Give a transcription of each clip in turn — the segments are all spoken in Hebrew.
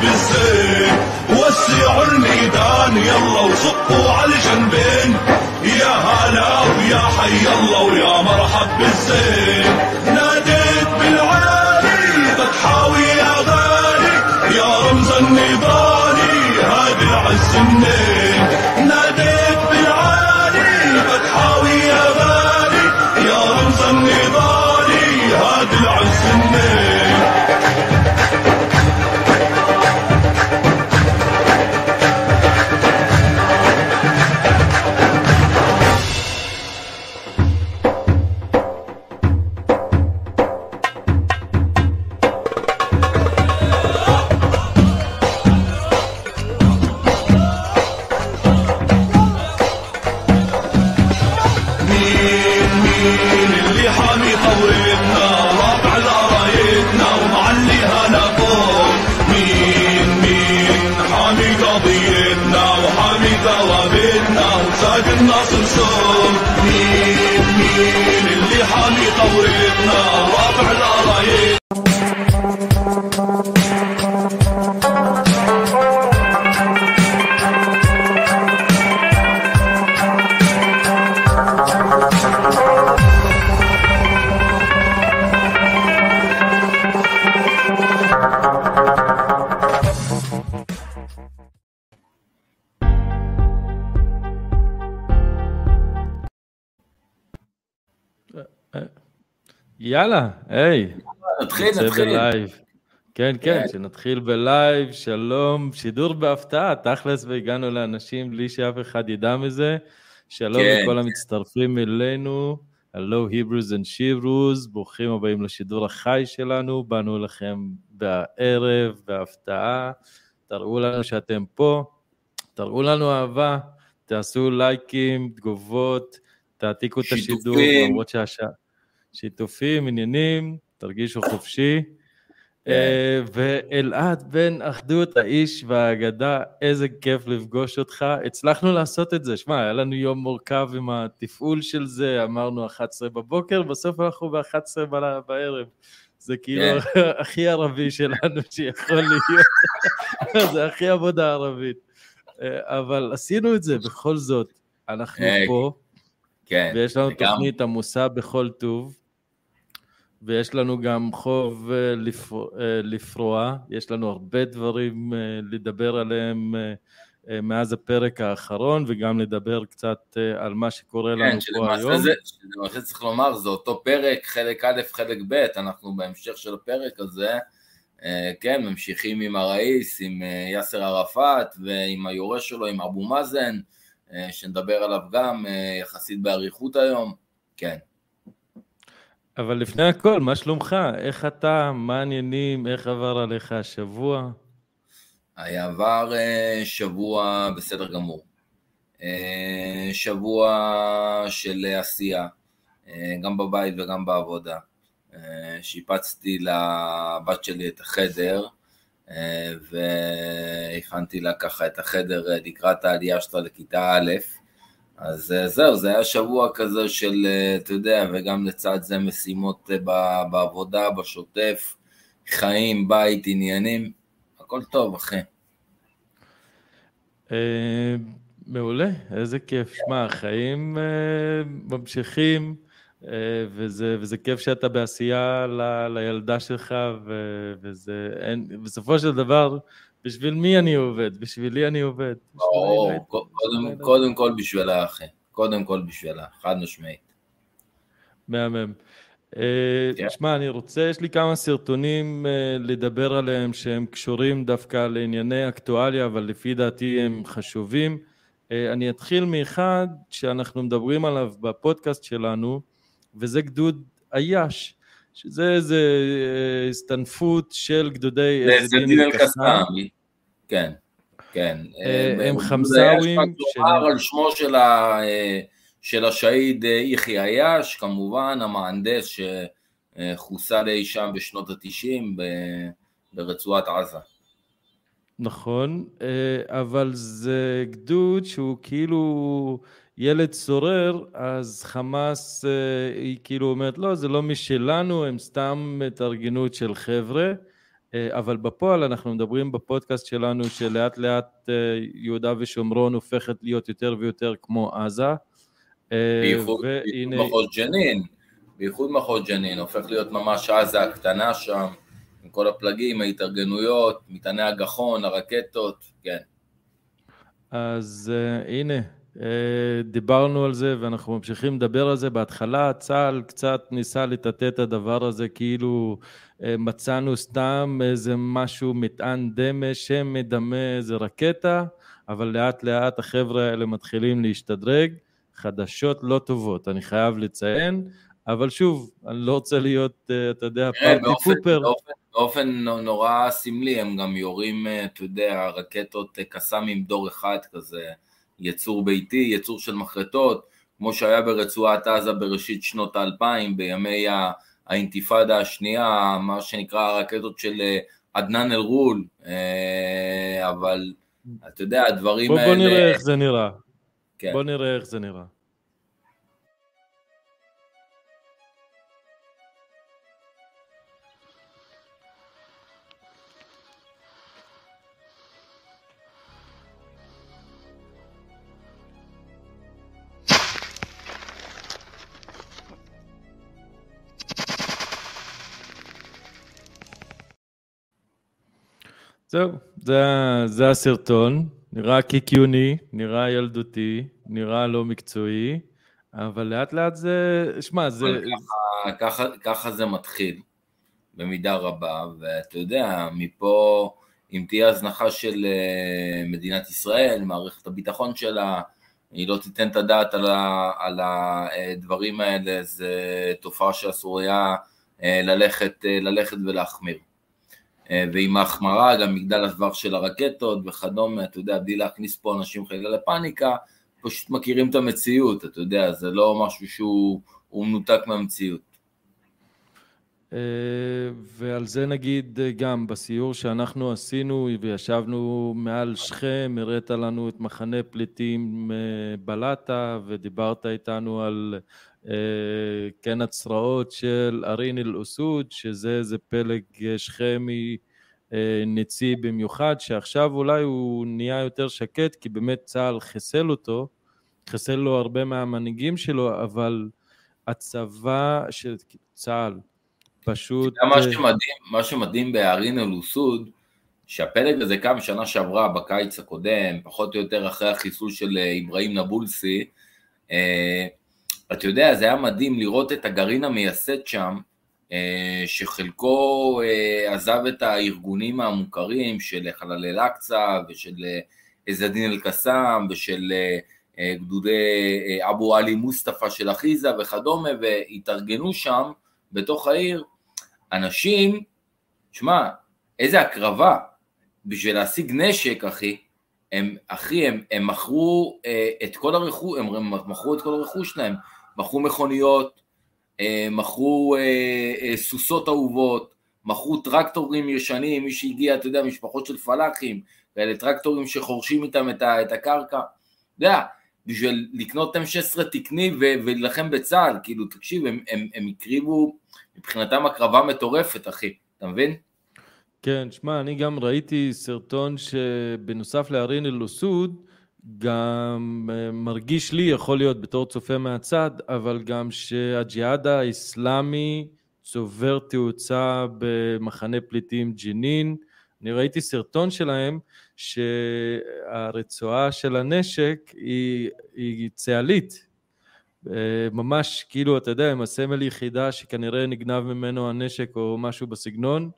بالزين وسعوا الميدان يلا وصفوا على الجنبين يا هلا ويا حي الله ويا مرحب بالزين. ناديت بالعالي فتحاوي يا غالي يا رمز النضالي هذا العز منين יאללה, היי. נתחיל, נתחיל. בלייב. כן, כן, כן. שנתחיל בלייב, שלום, שידור בהפתעה, תכלס והגענו לאנשים בלי שאף אחד ידע מזה. שלום כן, לכל כן. המצטרפים אלינו, hello hebros and shebros, ברוכים הבאים לשידור החי שלנו, באנו לכם בערב, בהפתעה, תראו לנו שאתם פה, תראו לנו אהבה, תעשו לייקים, תגובות, תעתיקו את השידור, שיתופים. למרות שהשעה... שיתופים, עניינים, תרגישו חופשי. כן. אה, ואלעד בן אחדות, האיש והאגדה, איזה כיף לפגוש אותך. הצלחנו לעשות את זה. שמע, היה לנו יום מורכב עם התפעול של זה, אמרנו 11 בבוקר, בסוף אנחנו ב-11 בערב. זה כאילו כן. הכי ערבי שלנו שיכול להיות. זה הכי עבודה ערבית. אה, אבל עשינו את זה בכל זאת. אנחנו אה, פה. כן, ויש לנו. תוכנית עמוסה בכל טוב, ויש לנו גם חוב אה, אה, לפרוע, יש לנו הרבה דברים אה, לדבר עליהם מאז הפרק האחרון, וגם לדבר קצת על מה שקורה לנו כן, פה היום. זה, שלמעשה צריך לומר, זה אותו פרק, חלק א', חלק ב', אנחנו בהמשך של הפרק הזה, כן, ממשיכים עם הראיס, עם יאסר ערפאת, ועם היורש שלו, עם אבו מאזן, שנדבר עליו גם יחסית באריכות היום, כן. אבל לפני הכל, מה שלומך? איך אתה? מה העניינים? איך עבר עליך השבוע? היה עבר אה, שבוע בסדר גמור. אה, שבוע של עשייה, אה, גם בבית וגם בעבודה. שיפצתי לבת שלי את החדר, והכנתי לה ככה את החדר לקראת העלייה שלה לכיתה א', אז אה, זהו, זה היה שבוע כזה של, אה, אתה יודע, וגם לצד זה משימות אה, בעבודה, בשוטף, חיים, בית, עניינים, הכל טוב, אחי. מעולה, איזה כיף. שמע, החיים ממשיכים, וזה, וזה כיף שאתה בעשייה ל, לילדה שלך, וזה, אין, בסופו של דבר, בשביל מי אני עובד? בשבילי אני עובד. בשביל ברור, קודם- בשביל. קודם כל בשבילה, אחי. קודם כל בשבילה, חד משמעית. מהמם. אה, כן. שמע, אני רוצה, יש לי כמה סרטונים אה, לדבר עליהם שהם קשורים דווקא לענייני אקטואליה, אבל לפי דעתי הם חשובים. אה, אני אתחיל מאחד שאנחנו מדברים עליו בפודקאסט שלנו, וזה גדוד איו"ש, שזה איזה הסתנפות של גדודי זה דין אל-קסאם. כן, כן. אה, אה, הם חמזאווים של- כלומר על שמו של ה- אה, של השהיד יחיא עיאש, כמובן, המהנדס שחוסל אי שם בשנות התשעים ברצועת עזה. נכון, אבל זה גדוד שהוא כאילו ילד סורר, אז חמאס היא כאילו אומרת, לא, זה לא משלנו, הם סתם התארגנות של חבר'ה, אבל בפועל אנחנו מדברים בפודקאסט שלנו שלאט לאט אה, יהודה ושומרון הופכת להיות יותר ויותר כמו עזה. אה, בייחוד בייחוד מחוז ג'נין, בייחוד מחוז ג'נין, הופך להיות ממש עזה הקטנה שם, עם כל הפלגים, ההתארגנויות, מטעני הגחון, הרקטות, כן. אז uh, הנה, uh, דיברנו על זה ואנחנו ממשיכים לדבר על זה. בהתחלה צה"ל קצת ניסה לטאטא את הדבר הזה, כאילו מצאנו סתם איזה משהו, מטען דמה שמדמה איזה רקטה, אבל לאט לאט החבר'ה האלה מתחילים להשתדרג. חדשות לא טובות, אני חייב לציין, אבל שוב, אני לא רוצה להיות, אתה יודע, פארטי פופר. באופן, באופן נורא סמלי, הם גם יורים, אתה יודע, רקטות קסאמים דור אחד כזה, יצור ביתי, יצור של מחרטות, כמו שהיה ברצועת עזה בראשית שנות האלפיים, בימי האינתיפאדה השנייה, מה שנקרא הרקטות של עדנאן אל-רול, אבל אתה יודע, הדברים בוא, האלה... בוא נראה איך זה נראה. כן. בוא נראה איך זה נראה. זהו, זה, זה הסרטון, נראה קיקיוני, נראה ילדותי, נראה לא מקצועי, אבל לאט לאט זה, שמע, זה... ככה, ככה, ככה זה מתחיל, במידה רבה, ואתה יודע, מפה, אם תהיה הזנחה של אה, מדינת ישראל, מערכת הביטחון שלה, היא לא תיתן את הדעת על, ה, על הדברים האלה, זה תופעה שאסור היה אה, ללכת, אה, ללכת ולהחמיר. ועם ההחמרה גם מגדל הטווח של הרקטות וכדומה, אתה יודע, בלי להכניס פה אנשים חלילה לפאניקה, פשוט מכירים את המציאות, אתה יודע, זה לא משהו שהוא מנותק מהמציאות. ועל זה נגיד גם בסיור שאנחנו עשינו וישבנו מעל שכם, הראת לנו את מחנה פליטים בלטה ודיברת איתנו על כן הצרעות של ארין אל-אסוד, שזה איזה פלג שכמי ניצי במיוחד, שעכשיו אולי הוא נהיה יותר שקט, כי באמת צה"ל חיסל אותו, חיסל לו הרבה מהמנהיגים שלו, אבל הצבא של צה"ל פשוט... מה שמדהים, מה שמדהים בארין אל-אסוד, שהפלג הזה קם שנה שעברה בקיץ הקודם, פחות או יותר אחרי החיסול של אברהים נבולסי, אתה יודע, זה היה מדהים לראות את הגרעין המייסד שם, שחלקו עזב את הארגונים המוכרים של חלל אל-אקצא ושל עזדין אל-קסאם ושל גדודי אבו עלי מוסטפא של אחיזה וכדומה, והתארגנו שם בתוך העיר אנשים, שמע, איזה הקרבה, בשביל להשיג נשק, אחי, הם, אחי, הם, הם מכרו אה, את כל הרכוש, הם מכרו את כל הרכוש שלהם, מכרו מכוניות, אה, מכרו אה, אה, סוסות אהובות, מכרו טרקטורים ישנים, מי שהגיע, אתה יודע, משפחות של פלאחים, ואלה טרקטורים שחורשים איתם את, את הקרקע, אתה יודע, בשביל לקנות M16 תקני ולהילחם בצה"ל, כאילו, תקשיב, הם, הם, הם הקריבו, מבחינתם הקרבה מטורפת, אחי, אתה מבין? כן, שמע, אני גם ראיתי סרטון שבנוסף לארין אל-אסוד, גם מרגיש לי, יכול להיות בתור צופה מהצד, אבל גם שהג'יהאד האיסלאמי צובר תאוצה במחנה פליטים ג'נין. אני ראיתי סרטון שלהם שהרצועה של הנשק היא, היא צה"לית. ממש כאילו, אתה יודע, עם הסמל יחידה שכנראה נגנב ממנו הנשק או משהו בסגנון.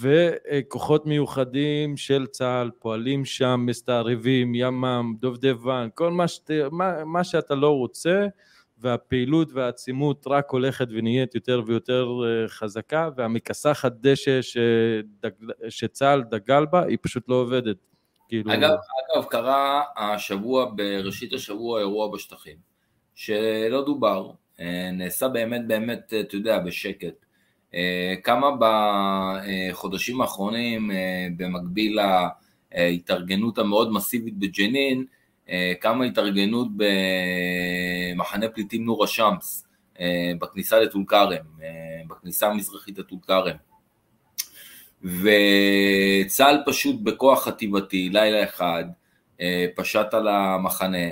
וכוחות מיוחדים של צה"ל פועלים שם, מסתערבים, ימ"מ, דובדבן, כל מה, שת, מה, מה שאתה לא רוצה, והפעילות והעצימות רק הולכת ונהיית יותר ויותר חזקה, והמכסחת דשא שדג, שצה"ל דגל בה, היא פשוט לא עובדת. כאילו... אגב, אגב, קרה השבוע, בראשית השבוע, אירוע בשטחים, שלא דובר, נעשה באמת באמת, אתה יודע, בשקט. כמה בחודשים האחרונים, במקביל להתארגנות המאוד מסיבית בג'נין, כמה התארגנות במחנה פליטים נור א-שמס, בכניסה לטול כרם, בכניסה המזרחית לטול כרם. וצה"ל פשוט בכוח חטיבתי, לילה אחד, פשט על המחנה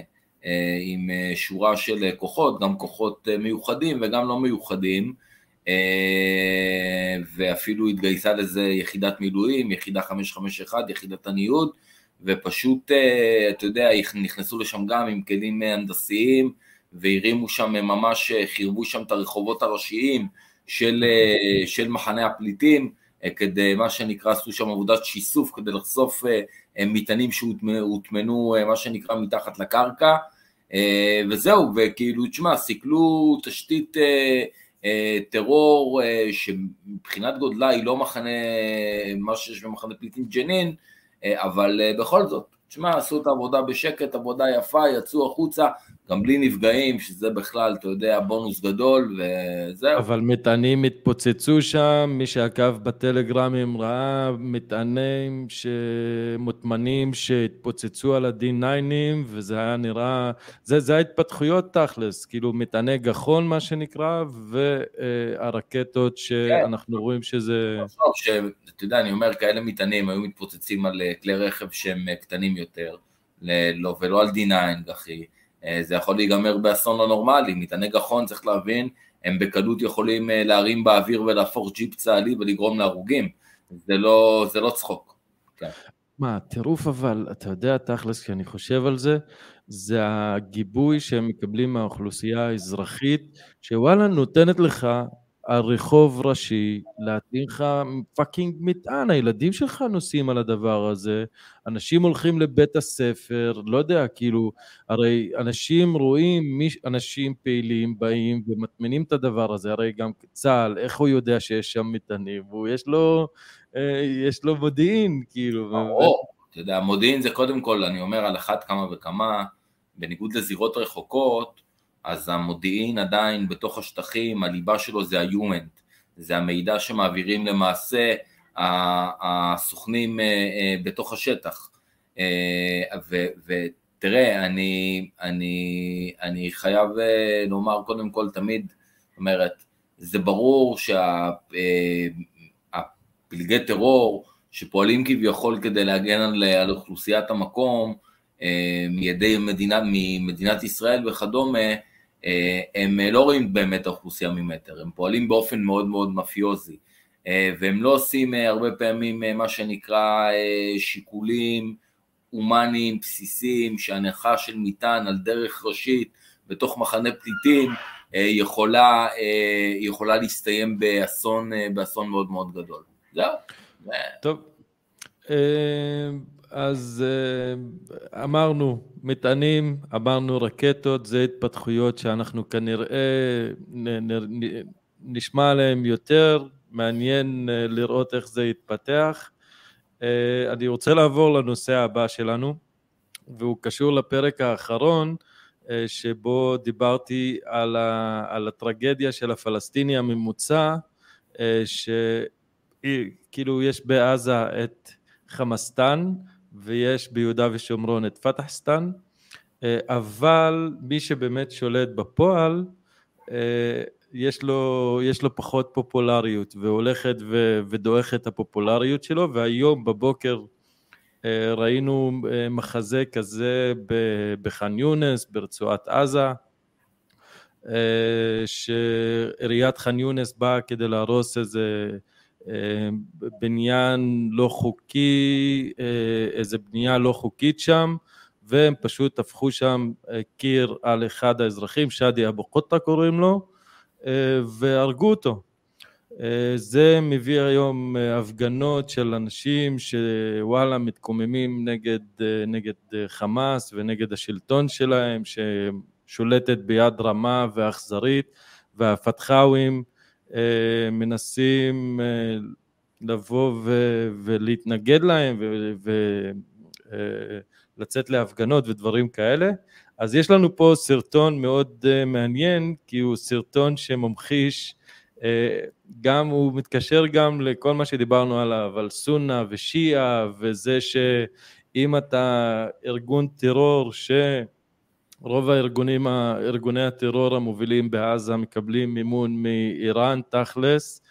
עם שורה של כוחות, גם כוחות מיוחדים וגם לא מיוחדים, ואפילו התגייסה לזה יחידת מילואים, יחידה 551, יחידת הניוד, ופשוט, אתה יודע, נכנסו לשם גם עם כלים הנדסיים, והרימו שם, ממש חירבו שם את הרחובות הראשיים של, של מחנה הפליטים, כדי, מה שנקרא, עשו שם עבודת שיסוף כדי לחשוף מטענים שהוטמנו, מה שנקרא, מתחת לקרקע, וזהו, וכאילו, תשמע, סיכלו תשתית טרור שמבחינת גודלה היא לא מחנה, מה שיש במחנה פליטים ג'נין, אבל בכל זאת, תשמע, עשו את העבודה בשקט, עבודה יפה, יצאו החוצה, גם בלי נפגעים, שזה בכלל, אתה יודע, בונוס גדול, וזהו. אבל מטענים התפוצצו שם, מי שעקב בטלגרמים ראה מטענים מוטמנים שהתפוצצו על ה-D9ים, וזה היה נראה, זה, זה ההתפתחויות תכלס, כאילו מטעני גחון מה שנקרא, והרקטות שאנחנו כן. רואים שזה... אתה יודע, אני אומר, כאלה מטענים היו מתפוצצים על כלי רכב שהם קטנים יותר, לא, ולא על D9, אחי. אה, זה יכול להיגמר באסון לא נורמלי, מטעני גחון צריך להבין, הם בקלות יכולים אה, להרים באוויר ולהפוך ג'יפ צה"לי ולגרום להרוגים, זה לא, זה לא צחוק. כן. מה, טירוף אבל, אתה יודע תכלס, כשאני חושב על זה, זה הגיבוי שהם מקבלים מהאוכלוסייה האזרחית, שוואלה נותנת לך על רחוב ראשי, להטעין לך פאקינג מטען, הילדים שלך נוסעים על הדבר הזה, אנשים הולכים לבית הספר, לא יודע, כאילו, הרי אנשים רואים, אנשים פעילים באים ומטמינים את הדבר הזה, הרי גם צה"ל, איך הוא יודע שיש שם מטענים? הוא, יש לו, אה, יש לו מודיעין, כאילו. ברור, אתה יודע, מודיעין זה קודם כל, אני אומר על אחת כמה וכמה, בניגוד לזירות רחוקות, אז המודיעין עדיין בתוך השטחים, הליבה שלו זה ה-Human, זה המידע שמעבירים למעשה הסוכנים אה, אה, בתוך השטח. אה, ותראה, אני, אני, אני חייב לומר קודם כל תמיד, זאת אומרת, זה ברור שהפלגי טרור שפועלים כביכול כדי להגן על, על אוכלוסיית המקום, מידי מדינה, ממדינת ישראל וכדומה, הם אה, לא רואים באמת האוכלוסייה ממטר, הם פועלים באופן מאוד מאוד מאפיוזי, אה, והם לא עושים הרבה פעמים מה שנקרא שיקולים הומניים בסיסיים, שהנחה של מטען על דרך ראשית בתוך מחנה פליטים יכולה, יכולה להסתיים באסון, באסון מאוד מאוד גדול. זהו. טוב. אז אמרנו מטענים, אמרנו רקטות, זה התפתחויות שאנחנו כנראה נשמע עליהן יותר, מעניין לראות איך זה יתפתח. אני רוצה לעבור לנושא הבא שלנו, והוא קשור לפרק האחרון, שבו דיברתי על, ה, על הטרגדיה של הפלסטיני הממוצע, שכאילו יש בעזה את חמאסטן, ויש ביהודה ושומרון את פתחסטן, אה, אבל מי שבאמת שולט בפועל, אה, יש לו, יש לו פחות פופולריות והולכת ודועכת את הפופולריות שלו, והיום בבוקר אה, ראינו מחזה כזה בח'אן יונס, ברצועת עזה, שעיריית ח'אן יונס באה כדי להרוס איזה בניין לא חוקי, אה, איזה בנייה לא חוקית שם, והם פשוט הפכו שם אה, קיר על אחד האזרחים, שאדי אבו קוטה קוראים לו, אה, והרגו אותו. זה מביא היום הפגנות של אנשים שוואלה מתקוממים נגד, נגד חמאס ונגד השלטון שלהם ששולטת ביד רמה ואכזרית והפתחאווים מנסים אה, לבוא ו- ולהתנגד להם ולצאת אה, להפגנות ודברים כאלה. אז יש לנו פה סרטון מאוד מעניין, כי הוא סרטון שממחיש, גם, הוא מתקשר גם לכל מה שדיברנו עליו, על סונה ושיעה, וזה שאם אתה ארגון טרור ש... רוב הארגונים, ארגוני הטרור המובילים בעזה מקבלים מימון מאיראן תכלס,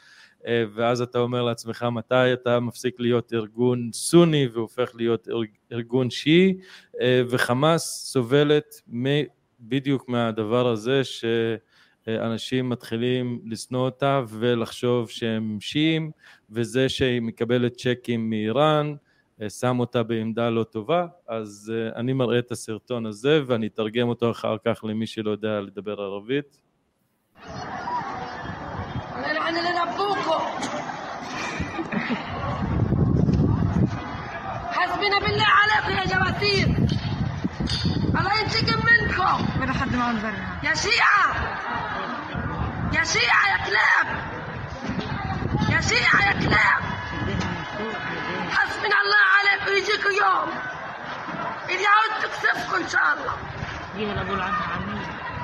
אה, ואז אתה אומר לעצמך מתי אתה מפסיק להיות ארגון סוני והופך להיות ארגון שיעי, אה, וחמאס סובלת בדיוק מהדבר הזה שאנשים מתחילים לשנוא אותה ולחשוב שהם שיעים, וזה שהיא מקבלת צ'קים מאיראן, שם אותה בעמדה לא טובה, אז אני מראה את הסרטון הזה ואני אתרגם אותו אחר כך למי שלא יודע לדבר ערבית. حسبنا بالله عليكم يا جواسيس الله ينتقم منكم ما حد معهم برا يا شيعة يا شيعة يا كلاب يا شيعة يا كلاب حسبنا الله عليكم يجيكم يوم اليهود تكسفكم ان شاء الله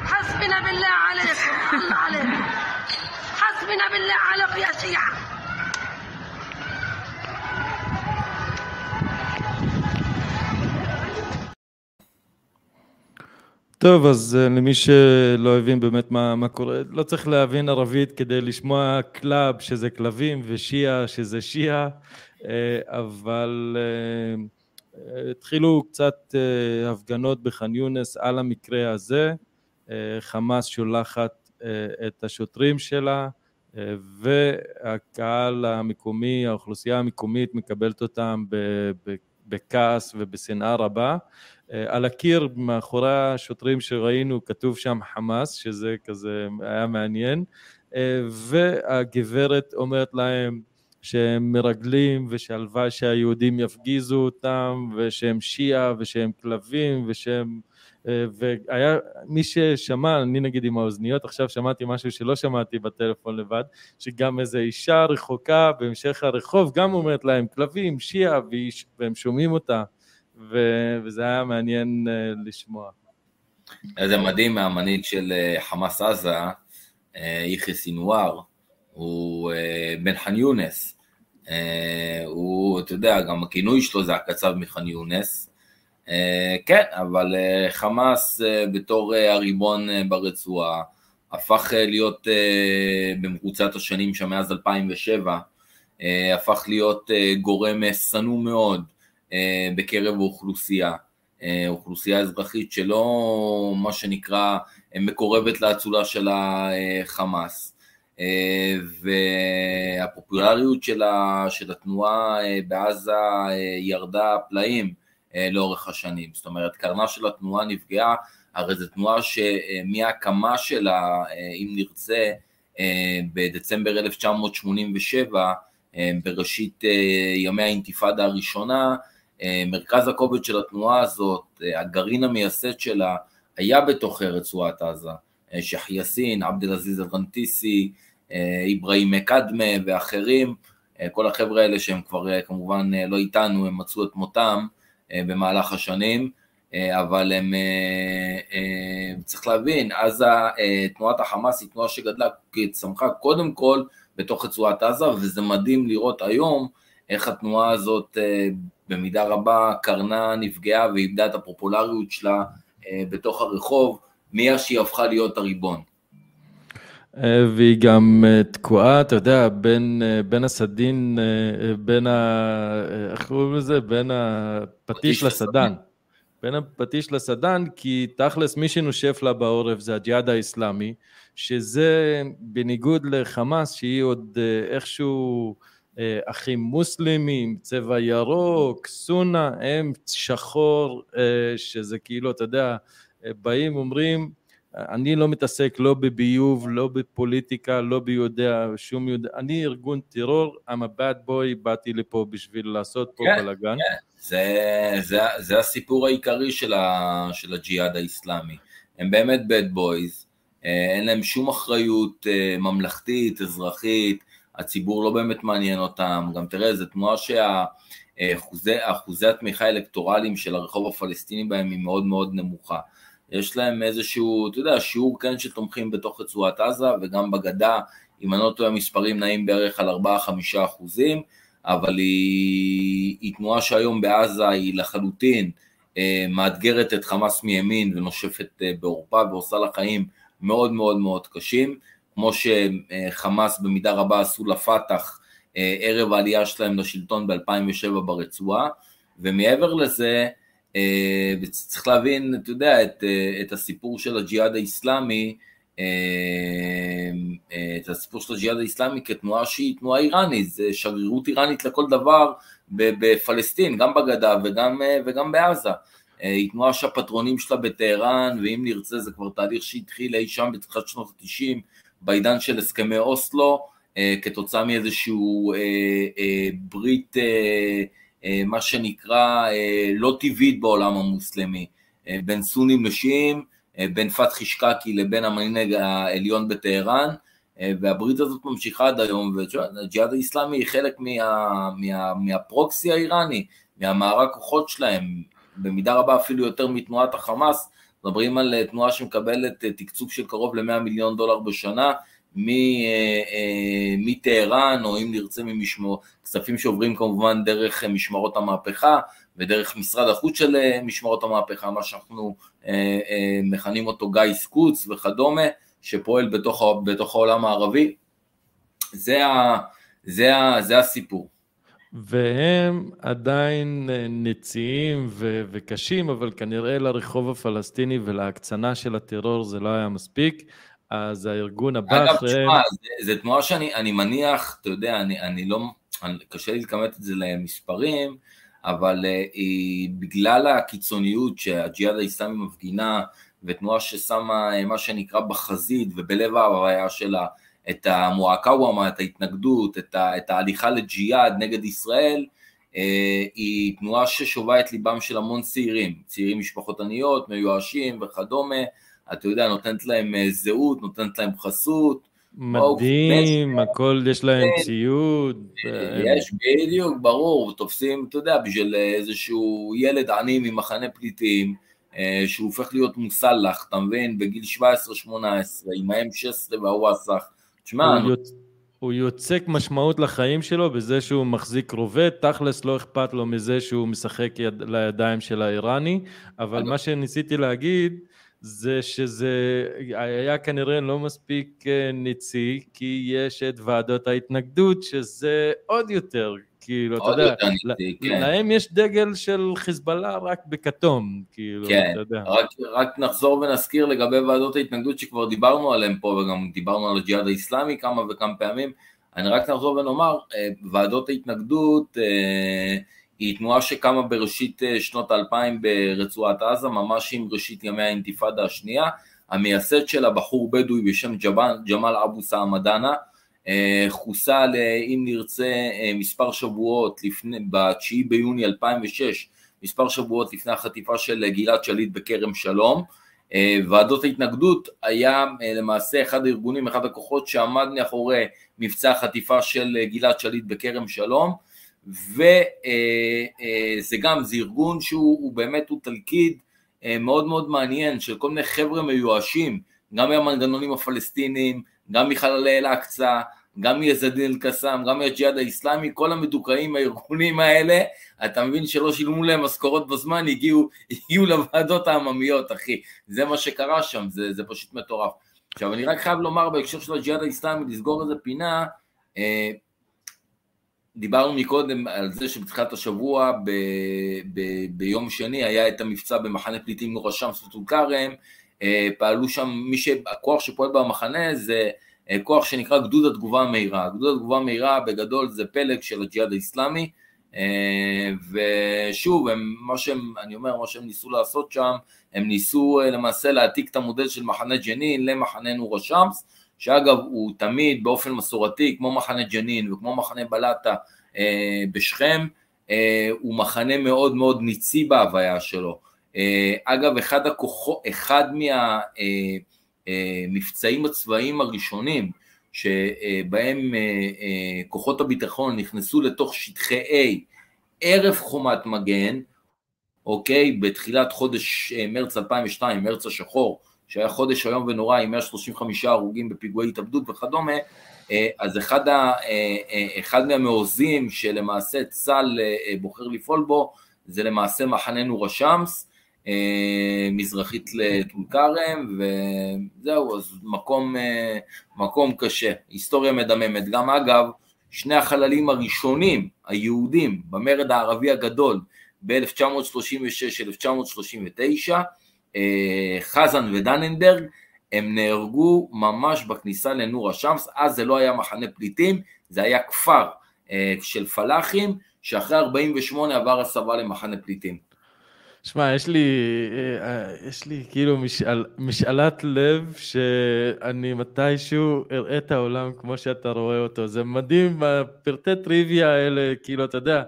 حسبنا بالله عليكم الله عليكم حسبنا بالله عليكم يا شيعة טוב, אז uh, למי שלא הבין באמת מה, מה קורה, לא צריך להבין ערבית כדי לשמוע קלאב שזה כלבים ושיעה שזה שיעה, uh, אבל uh, התחילו קצת uh, הפגנות בח'אן יונס על המקרה הזה, חמאס שולחת את השוטרים שלה והקהל המקומי, האוכלוסייה המקומית מקבלת אותם בכעס ובשנאה רבה. אה, על הקיר מאחורי השוטרים שראינו כתוב שם חמאס, שזה כזה היה מעניין, אה, והגברת אומרת להם שהם מרגלים ושהלוואי שהיהודים יפגיזו אותם ושהם שיעה ושהם כלבים ושהם... אה, והיה מי ששמע, אני נגיד עם האוזניות, עכשיו שמעתי משהו שלא שמעתי בטלפון לבד, שגם איזו אישה רחוקה בהמשך הרחוב גם אומרת להם כלבים, שיעה, והם שומעים אותה. ו- וזה היה מעניין uh, לשמוע. זה מדהים מהמנהיג של uh, חמאס עזה, יחיא סינואר, הוא uh, בן ח'אן יונס. Uh, הוא, אתה יודע, גם הכינוי שלו זה הקצב מח'אן יונס. Uh, כן, אבל חמאס בתור הריבון ברצועה, הפך להיות במרוצת השנים שם מאז 2007, uh, הפך להיות גורם שנוא מאוד אה, בקרב האוכלוסייה, אה, אוכלוסייה אזרחית שלא מה שנקרא מקורבת לאצולה של החמאס. אה, והפופולריות של, של התנועה בעזה ירדה פלאים לאורך השנים, זאת אומרת קרנה של התנועה נפגעה, הרי זו תנועה שמההקמה שלה, אם נרצה, בדצמבר 1987, בראשית ימי האינתיפאדה הראשונה, אה, מרכז הכובד של התנועה הזאת, אה, הגרעין המייסד שלה, היה בתוך רצועת עזה. אה, שייח יאסין, עבד אל-עזיז אל-רנטיסי, אברהים מקדמה ואחרים, כל החבר'ה האלה שהם כבר כמובן לא איתנו, הם מצאו את מותם במהלך השנים, אבל הם, צריך להבין, אז תנועת החמאס היא תנועה שגדלה, צמחה קודם כל בתוך רצועת עזה, וזה מדהים לראות היום איך התנועה הזאת במידה רבה קרנה נפגעה ואיבדה את הפופולריות שלה אה, בתוך הרחוב, מאז שהיא הפכה להיות הריבון. אה, והיא גם אה, תקועה, אתה יודע, בין, בין הסדין, בין ה... איך קוראים לזה? בין הפטיש לסדן. בין הפטיש לסדן, כי תכלס מי שנושף לה בעורף זה הג'יהאד האיסלאמי, שזה בניגוד לחמאס, שהיא עוד איכשהו... אה, אחים מוסלמים, צבע ירוק, סונה, הם שחור, אה, שזה כאילו, אתה יודע, אה, באים, אומרים, אני לא מתעסק לא בביוב, לא בפוליטיקה, לא ביודע, שום יודע, אני ארגון טרור, I'm a bad boy, באתי לפה בשביל לעשות פה כן, בלאגן. כן, זה, זה, זה הסיפור העיקרי של, ה, של הג'יהאד האיסלאמי. הם באמת bad boys, אין להם שום אחריות ממלכתית, אזרחית, הציבור לא באמת מעניין אותם, גם תראה, זו תנועה שהאחוזי התמיכה האלקטורליים של הרחוב הפלסטיני בהם היא מאוד מאוד נמוכה. יש להם איזשהו, אתה יודע, שיעור כן שתומכים בתוך רצועת עזה וגם בגדה, אם אני לא טועה המספרים נעים בערך על 4-5 אחוזים, אבל היא, היא תנועה שהיום בעזה היא לחלוטין אה, מאתגרת את חמאס מימין ונושפת אה, בעורפה ועושה לה חיים מאוד מאוד מאוד קשים. כמו שחמאס במידה רבה עשו לפת"ח ערב העלייה שלהם לשלטון ב-2007 ברצועה, ומעבר לזה, וצריך להבין, אתה יודע, את, את הסיפור של הג'יהאד האיסלאמי, את הסיפור של הג'יהאד האיסלאמי כתנועה שהיא תנועה איראנית, זה שגרירות איראנית לכל דבר בפלסטין, גם בגדה וגם, וגם בעזה. היא תנועה שהפטרונים שלה בטהרן, ואם נרצה זה כבר תהליך שהתחיל אי שם בתחילת שנות ה-90, בעידן של הסכמי אוסלו, כתוצאה מאיזשהו ברית, מה שנקרא, לא טבעית בעולם המוסלמי, בין סונים לשיעים, בין פתחי שקקי לבין המנהיג העליון בטהרן, והברית הזאת ממשיכה עד היום, והג'יהאד האיסלאמי היא חלק מה, מה, מהפרוקסי האיראני, מהמערך כוחות שלהם, במידה רבה אפילו יותר מתנועת החמאס, מדברים על תנועה שמקבלת תקצוב של קרוב ל-100 מיליון דולר בשנה, מטהרן, או אם נרצה ממשמור, כספים שעוברים כמובן דרך משמרות המהפכה, ודרך משרד החוץ של משמרות המהפכה, מה שאנחנו מכנים אותו גיס קוץ וכדומה, שפועל בתוך, בתוך העולם הערבי, זה, ה, זה, ה, זה הסיפור. והם עדיין נציים ו- וקשים, אבל כנראה לרחוב הפלסטיני ולהקצנה של הטרור זה לא היה מספיק, אז הארגון הבא אגב, אחרי... אגב, תשמע, זו תנועה שאני מניח, אתה יודע, אני, אני לא, אני, קשה לי לכמת את זה למספרים, אבל uh, היא, בגלל הקיצוניות שהג'יהאד האיסלאמי מפגינה, ותנועה ששמה מה שנקרא בחזית ובלב ההוויה שלה את המועקאוומה, את ההתנגדות, את, ה, את ההליכה לג'יהאד נגד ישראל, אה, היא תנועה ששובה את ליבם של המון צעירים, צעירים משפחות עניות, מיואשים וכדומה, אתה יודע, נותנת להם אה, זהות, נותנת להם חסות. מדהים, הכל יש להם ציוד. יש, בדיוק, ברור, תופסים, אתה יודע, בשביל איזשהו ילד עני ממחנה פליטים, שהוא הופך להיות מוסלח, אתה מבין, בגיל 17-18, עם ה-M16 והוואסח, תשמע... הוא, יוצ... הוא יוצק משמעות לחיים שלו בזה שהוא מחזיק רובה, תכלס לא אכפת לו מזה שהוא משחק יד... לידיים של האיראני, אבל מה שניסיתי להגיד זה שזה היה כנראה לא מספיק ניצי, כי יש את ועדות ההתנגדות, שזה עוד יותר, כאילו, אתה יודע, ניצי, כן. להם יש דגל של חיזבאללה רק בכתום, כאילו, כן, אתה יודע. רק, רק נחזור ונזכיר לגבי ועדות ההתנגדות שכבר דיברנו עליהן פה, וגם דיברנו על הג'יהאד האיסלאמי כמה וכמה פעמים, אני רק נחזור ונאמר, ועדות ההתנגדות, היא תנועה שקמה בראשית שנות האלפיים ברצועת עזה, ממש עם ראשית ימי האינתיפאדה השנייה, המייסד שלה בחור בדואי בשם ג'מאל, אבו סעמדאנה, חוסל, אם נרצה, מספר שבועות לפני, ב-9 ביוני 2006, מספר שבועות לפני החטיפה של גלעד שליט בכרם שלום. ועדות ההתנגדות היה למעשה אחד הארגונים, אחד הכוחות שעמד מאחורי מבצע החטיפה של גלעד שליט בכרם שלום, וזה גם, זה ארגון שהוא באמת, הוא תלכיד מאוד מאוד מעניין של כל מיני חבר'ה מיואשים, גם מהמנגנונים הפלסטיניים, גם מחללי אל-אקצא, גם מיזדין אל-קסאם, גם מהג'יהאד האיסלאמי, כל המדוכאים הארגונים האלה, אתה מבין שלא שילמו להם משכורות בזמן, הגיעו, הגיעו לוועדות העממיות, אחי. זה מה שקרה שם, זה, זה פשוט מטורף. עכשיו, אני רק חייב לומר בהקשר של הג'יהאד האיסלאמי, לסגור איזה פינה, אה, דיברנו מקודם על זה שבתחילת השבוע, ב, ב, ביום שני, היה את המבצע במחנה פליטים נור א-שמס וטול כרם, אה, פעלו שם, מי שהכוח שפועל במחנה זה כוח שנקרא גדוד התגובה המהירה. גדוד התגובה המהירה בגדול זה פלג של הג'יהאד האיסלאמי, ושוב, הם, מה שהם, אני אומר, מה שהם ניסו לעשות שם, הם ניסו למעשה להעתיק את המודל של מחנה ג'נין למחנה נור א-שמס, שאגב הוא תמיד באופן מסורתי, כמו מחנה ג'נין וכמו מחנה בלטה בשכם, הוא מחנה מאוד מאוד ניצי בהוויה שלו. אגב, אחד, הכוחו, אחד מהמבצעים הצבאיים הראשונים שבהם כוחות הביטחון נכנסו לתוך שטחי A ערב חומת מגן, אוקיי, בתחילת חודש מרץ 2002, מרץ השחור, שהיה חודש איום ונורא עם 135 הרוגים בפיגועי התאבדות וכדומה, אז אחד, ה, אחד מהמעוזים שלמעשה צה"ל בוחר לפעול בו זה למעשה א-שמס, אה, מזרחית לטול כרם, וזהו, אז מקום, אה, מקום קשה, היסטוריה מדממת. גם אגב, שני החללים הראשונים, היהודים, במרד הערבי הגדול ב-1936-1939, אה, חזן ודננברג, הם נהרגו ממש בכניסה לנור א-שמס, אז זה לא היה מחנה פליטים, זה היה כפר של פלאחים, שאחרי 48 עבר הסבה למחנה פליטים. שמע, יש לי, אה, יש לי כאילו משאל, משאלת לב שאני מתישהו אראה את העולם כמו שאתה רואה אותו. זה מדהים, הפרטי טריוויה האלה, כאילו, אתה יודע,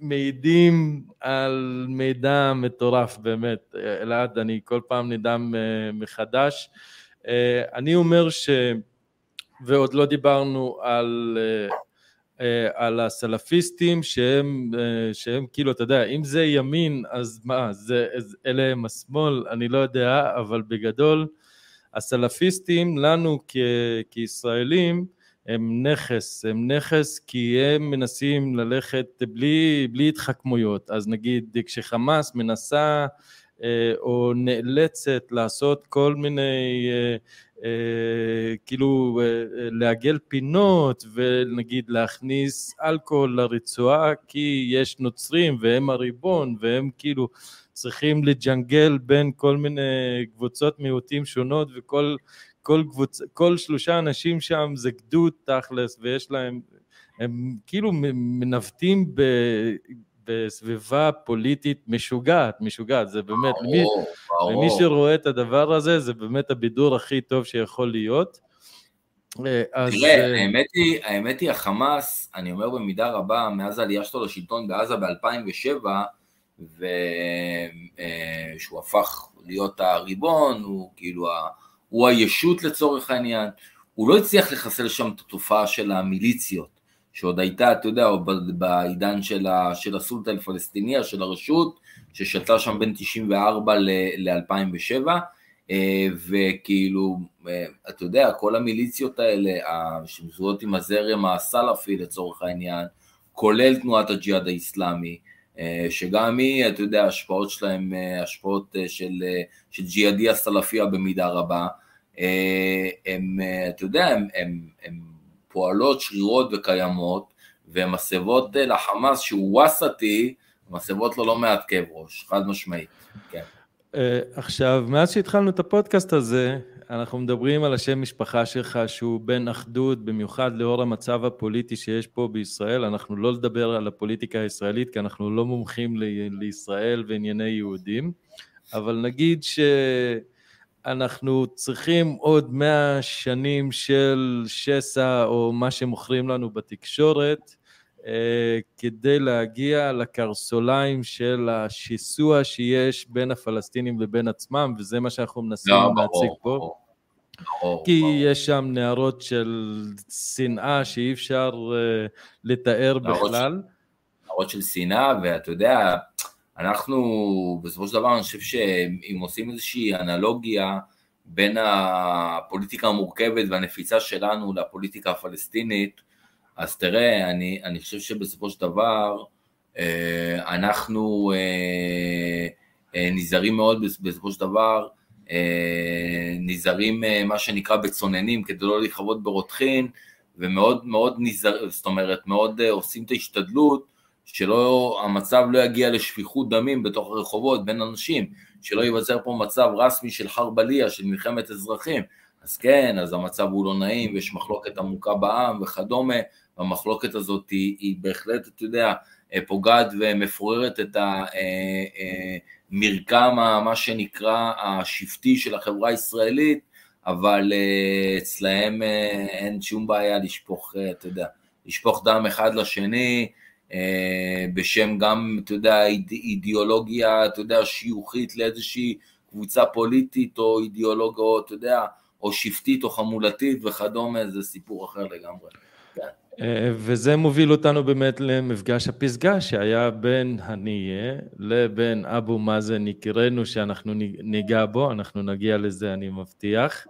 מעידים על מידע מטורף, באמת. אלעד, אני כל פעם נדהם אה, מחדש. אה, אני אומר ש... ועוד לא דיברנו על אה, על הסלפיסטים שהם, שהם כאילו, אתה יודע, אם זה ימין, אז מה, זה, אלה הם השמאל, אני לא יודע, אבל בגדול, הסלפיסטים לנו כ, כישראלים הם נכס, הם נכס כי הם מנסים ללכת בלי, בלי התחכמויות, אז נגיד כשחמאס מנסה אה, או נאלצת לעשות כל מיני אה, כאילו אה, לעגל פינות ונגיד להכניס אלכוהול לרצועה כי יש נוצרים והם הריבון והם כאילו צריכים לג'נגל בין כל מיני קבוצות מיעוטים שונות וכל כל, קבוצ... כל שלושה אנשים שם זה גדוד תכלס ויש להם, הם כאילו מנווטים ב... בסביבה פוליטית משוגעת, משוגעת, זה באמת, ברור, למי, ברור. למי שרואה את הדבר הזה, זה באמת הבידור הכי טוב שיכול להיות. אה, אז... תראה, אה, האמת היא, האמת היא, החמאס, אני אומר במידה רבה, מאז העלייה שלו לשלטון בעזה ב-2007, ושהוא אה, הפך להיות הריבון, הוא כאילו, הוא הישות לצורך העניין, הוא לא הצליח לחסל שם את התופעה של המיליציות. שעוד הייתה, אתה יודע, בעידן של, של הסולטה אל-פלסטיניה, של הרשות, ששלטה שם בין 94 ל-2007, אה, וכאילו, אה, אתה יודע, כל המיליציות האלה, שמזוהות עם הזרם הסלאפי לצורך העניין, כולל תנועת הג'יהאד האיסלאמי, שגם היא, אתה יודע, השפעות שלהם, השפעות של, של ג'יהאדי הסלאפיה במידה רבה, הם, אתה יודע, הם, הם, הם פועלות, שרירות וקיימות, והן מסבות אה, לחמאס שהוא ווסטי, מסבות לו לא מעט כאב ראש, חד משמעית, כן. עכשיו, מאז שהתחלנו את הפודקאסט הזה, אנחנו מדברים על השם משפחה שלך שהוא בן אחדות, במיוחד לאור המצב הפוליטי שיש פה בישראל. אנחנו לא לדבר על הפוליטיקה הישראלית, כי אנחנו לא מומחים ל- לישראל וענייני יהודים, אבל נגיד ש... אנחנו צריכים עוד מאה שנים של שסע או מה שמוכרים לנו בתקשורת כדי להגיע לקרסוליים של השיסוע שיש בין הפלסטינים לבין עצמם, וזה מה שאנחנו מנסים לא, להציג פה. ברור. ברור, כי ברור. יש שם נערות של שנאה שאי אפשר uh, לתאר בכלל. נערות של שנאה, ואתה יודע, אנחנו בסופו של דבר אני חושב שאם עושים איזושהי אנלוגיה בין הפוליטיקה המורכבת והנפיצה שלנו לפוליטיקה הפלסטינית, אז תראה, אני, אני חושב שבסופו של דבר אה, אנחנו אה, אה, נזהרים מאוד בסופו של דבר, נזהרים מה שנקרא בצוננים כדי לא לכבוד ברותחין, ומאוד מאוד נזהר, זאת אומרת, מאוד עושים את ההשתדלות שלא, המצב לא יגיע לשפיכות דמים בתוך הרחובות בין אנשים, שלא ייווצר פה מצב רסמי של חרבליה, של מלחמת אזרחים. אז כן, אז המצב הוא לא נעים, ויש מחלוקת עמוקה בעם וכדומה, והמחלוקת הזאת היא, היא בהחלט, אתה יודע, פוגעת ומפוררת את המרקם, אה, מה שנקרא, השבטי של החברה הישראלית, אבל אה, אצלהם אה, אין שום בעיה לשפוך, אתה יודע, לשפוך דם אחד לשני, אה, בשם גם, אתה יודע, אידיאולוגיה, אתה יודע, שיוכית לאיזושהי קבוצה פוליטית או אידיאולוגיה, או אתה יודע, או שבטית או חמולתית וכדומה, זה סיפור אחר לגמרי. כן. אה, וזה מוביל אותנו באמת למפגש הפסגה שהיה בין הנייה לבין אבו מאזן יקירנו שאנחנו ניגע בו, אנחנו נגיע לזה אני מבטיח.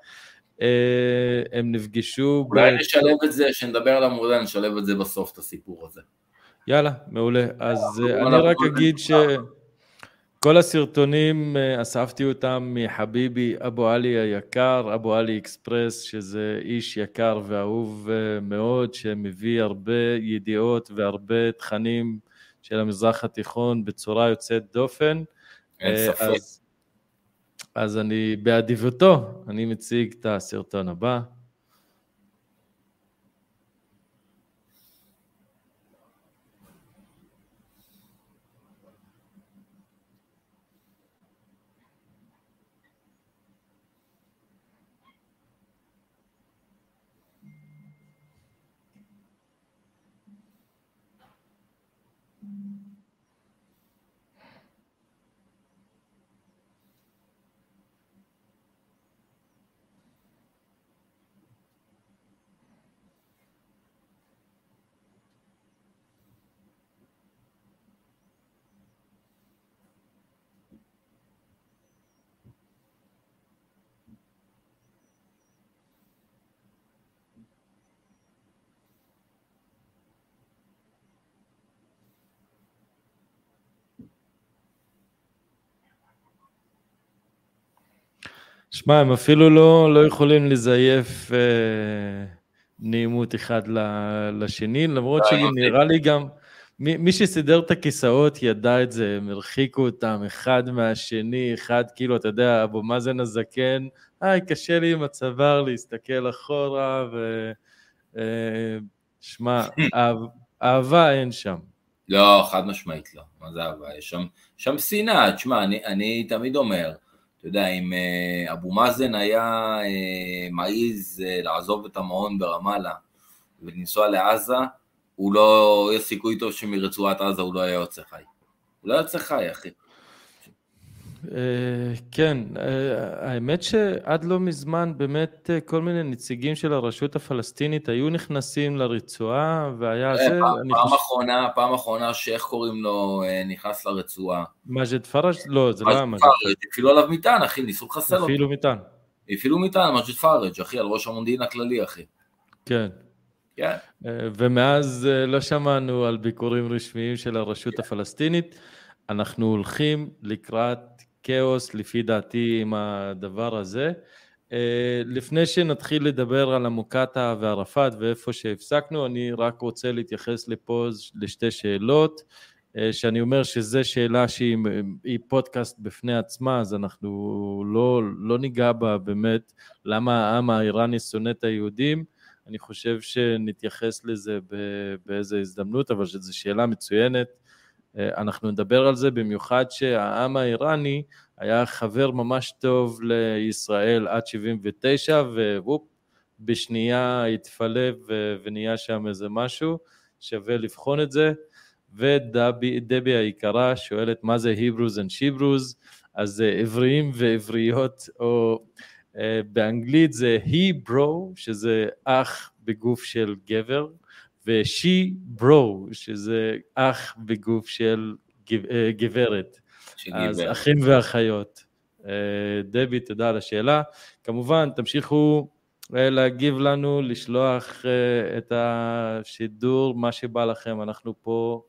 אה, הם נפגשו... אולי ב... נשלב את זה, כשנדבר על המודל נשלב את זה בסוף, את הסיפור הזה. יאללה, מעולה. אז אה, אני רק אגיד ש... כל הסרטונים, אה, אספתי אותם מחביבי אבו עלי היקר, אבו עלי אקספרס, שזה איש יקר ואהוב אה, מאוד, שמביא הרבה ידיעות והרבה תכנים של המזרח התיכון בצורה יוצאת דופן. אין אה, ספק. אז, אז אני, באדיבותו, אני מציג את הסרטון הבא. שמע, הם אפילו לא, לא יכולים לזייף אה, נעימות אחד ל- לשני, למרות לא, שנראה לי גם, מי, מי שסידר את הכיסאות ידע את זה, הם הרחיקו אותם אחד מהשני, אחד כאילו, אתה יודע, אבו מאזן הזקן, היי, קשה לי עם הצוואר להסתכל אחורה, ו... אה, שמע, אהב, אהבה אין שם. לא, חד משמעית לא. מה זה אהבה? יש שם, שם שנאה. תשמע, אני, אני תמיד אומר, אתה יודע, אם אה, אבו מאזן היה אה, מעז אה, לעזוב את המעון ברמאללה ולנסוע לעזה, הוא לא, יש סיכוי טוב שמרצועת עזה הוא לא היה יוצא חי. הוא לא יוצא חי, אחי. אה, כן, אה, האמת שעד לא מזמן באמת אה, כל מיני נציגים של הרשות הפלסטינית היו נכנסים לרצועה והיה זה, פעם, אחרונה, פעם אחרונה שאיך קוראים לו, נכנס לרצועה. מג'ד פראג'? לא, זה לא היה מג'ד פראג', הפעילו עליו מטען, אחי, ניסו לחסל אותו. אפילו מטען, הפעילו מטען, מג'ד פראג', אחי, על ראש המודיעין הכללי, אחי. כן. כן. ומאז לא שמענו על ביקורים רשמיים של הרשות הפלסטינית. אנחנו הולכים לקראת כאוס, לפי דעתי, עם הדבר הזה. אה, לפני שנתחיל לדבר על המוקטעה וערפאת ואיפה שהפסקנו, אני רק רוצה להתייחס לפה לשתי שאלות, אה, שאני אומר שזו שאלה שהיא היא פודקאסט בפני עצמה, אז אנחנו לא, לא ניגע בה באמת, למה העם האיראני שונא את היהודים. אני חושב שנתייחס לזה באיזו הזדמנות, אבל שזו שאלה מצוינת. אה, אנחנו נדבר על זה במיוחד שהעם האיראני היה חבר ממש טוב לישראל עד 79, ווופ, בשנייה התפלא ונהיה שם איזה משהו, שווה לבחון את זה. ודבי היקרה שואלת מה זה Hebrews and Shebrews, אז זה עבריים ועבריות, או uh, באנגלית זה he-bro, שזה אח בגוף של גבר, ו-she-bro, שזה אח בגוף של גברת. אז אחים ואחיות. דבי, תודה על השאלה. כמובן, תמשיכו להגיב לנו, לשלוח את השידור, מה שבא לכם, אנחנו פה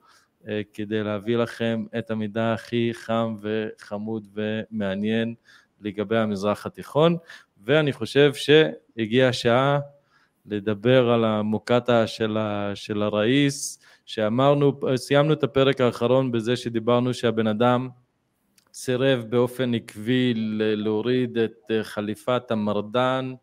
כדי להביא לכם את המידע הכי חם וחמוד ומעניין לגבי המזרח התיכון, ואני חושב שהגיעה השעה לדבר על המוקטעה של, ה, של הראיס, שאמרנו, סיימנו את הפרק האחרון בזה שדיברנו שהבן אדם סירב באופן עקבי להוריד את חליפת המרדן,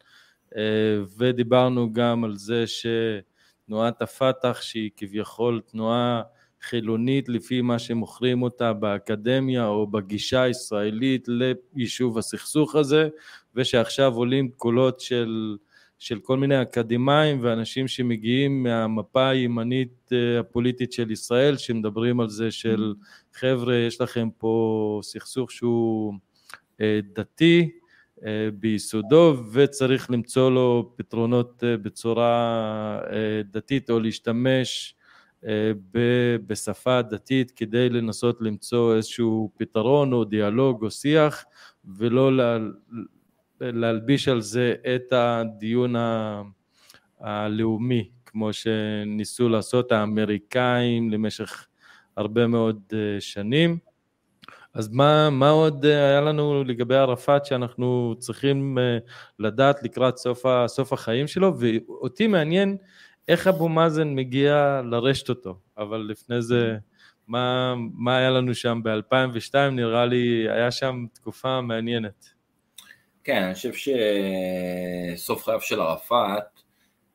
ודיברנו גם על זה שתנועת הפת"ח, שהיא כביכול תנועה חילונית לפי מה שמוכרים אותה באקדמיה או בגישה הישראלית ליישוב הסכסוך הזה, ושעכשיו עולים קולות של של כל מיני אקדמאים ואנשים שמגיעים מהמפה הימנית הפוליטית של ישראל, שמדברים על זה של חבר'ה, יש לכם פה סכסוך שהוא דתי ביסודו וצריך למצוא לו פתרונות בצורה דתית או להשתמש בשפה דתית כדי לנסות למצוא איזשהו פתרון או דיאלוג או שיח ולא להלביש על זה את הדיון הלאומי, כמו שניסו לעשות האמריקאים למשך הרבה מאוד שנים. אז מה, מה עוד אה, היה לנו לגבי ערפאת שאנחנו צריכים אה, לדעת לקראת סוף, ה, סוף החיים שלו, ואותי מעניין איך אבו מאזן מגיע לרשת אותו, אבל לפני זה, מה, מה היה לנו שם ב-2002, נראה לי, היה שם תקופה מעניינת. כן, אני חושב שסוף חייו של ערפאת,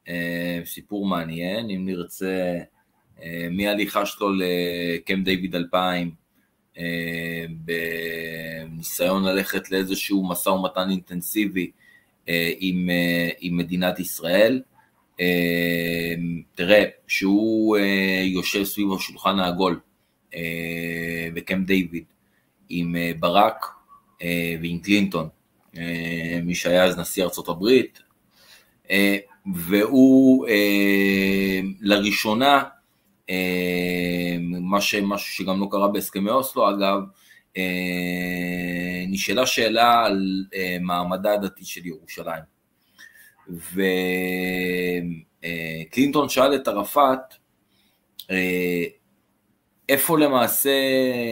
אה, סיפור מעניין, אם נרצה, מהליכה שלו לקמפ דיוויד 2000, אה, בניסיון ללכת לאיזשהו משא ומתן אינטנסיבי אה, עם, אה, עם מדינת ישראל. תראה, שהוא יושב סביב השולחן העגול בקמפ דיוויד עם ברק ועם קלינטון, מי שהיה אז נשיא ארצות הברית, והוא לראשונה אה, מה ש, משהו שגם לא קרה בהסכמי אוסלו אגב, אה, נשאלה שאלה על אה, מעמדה הדתי של ירושלים. וקלינטון שאל את ערפאת, איפה למעשה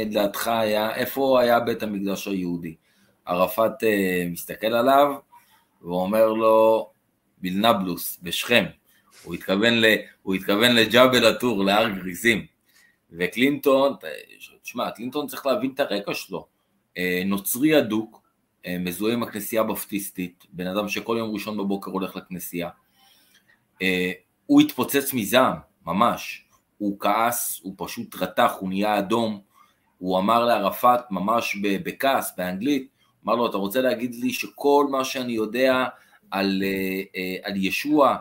לדעתך היה, איפה היה בית המקדש היהודי? ערפאת מסתכל עליו ואומר לו, בלנבלוס, בשכם. הוא התכוון, ל, הוא התכוון לג'אבל א-טור, להר גריזים. וקלינטון, תשמע, קלינטון צריך להבין את הרקע שלו. אה, נוצרי אדוק, אה, מזוהה עם הכנסייה הבפטיסטית, בן אדם שכל יום ראשון בבוקר הולך לכנסייה. אה, הוא התפוצץ מזעם, ממש. הוא כעס, הוא פשוט רתח, הוא נהיה אדום. הוא אמר לערפאת, ממש בכעס, באנגלית, אמר לו, אתה רוצה להגיד לי שכל מה שאני יודע על, על ישוע,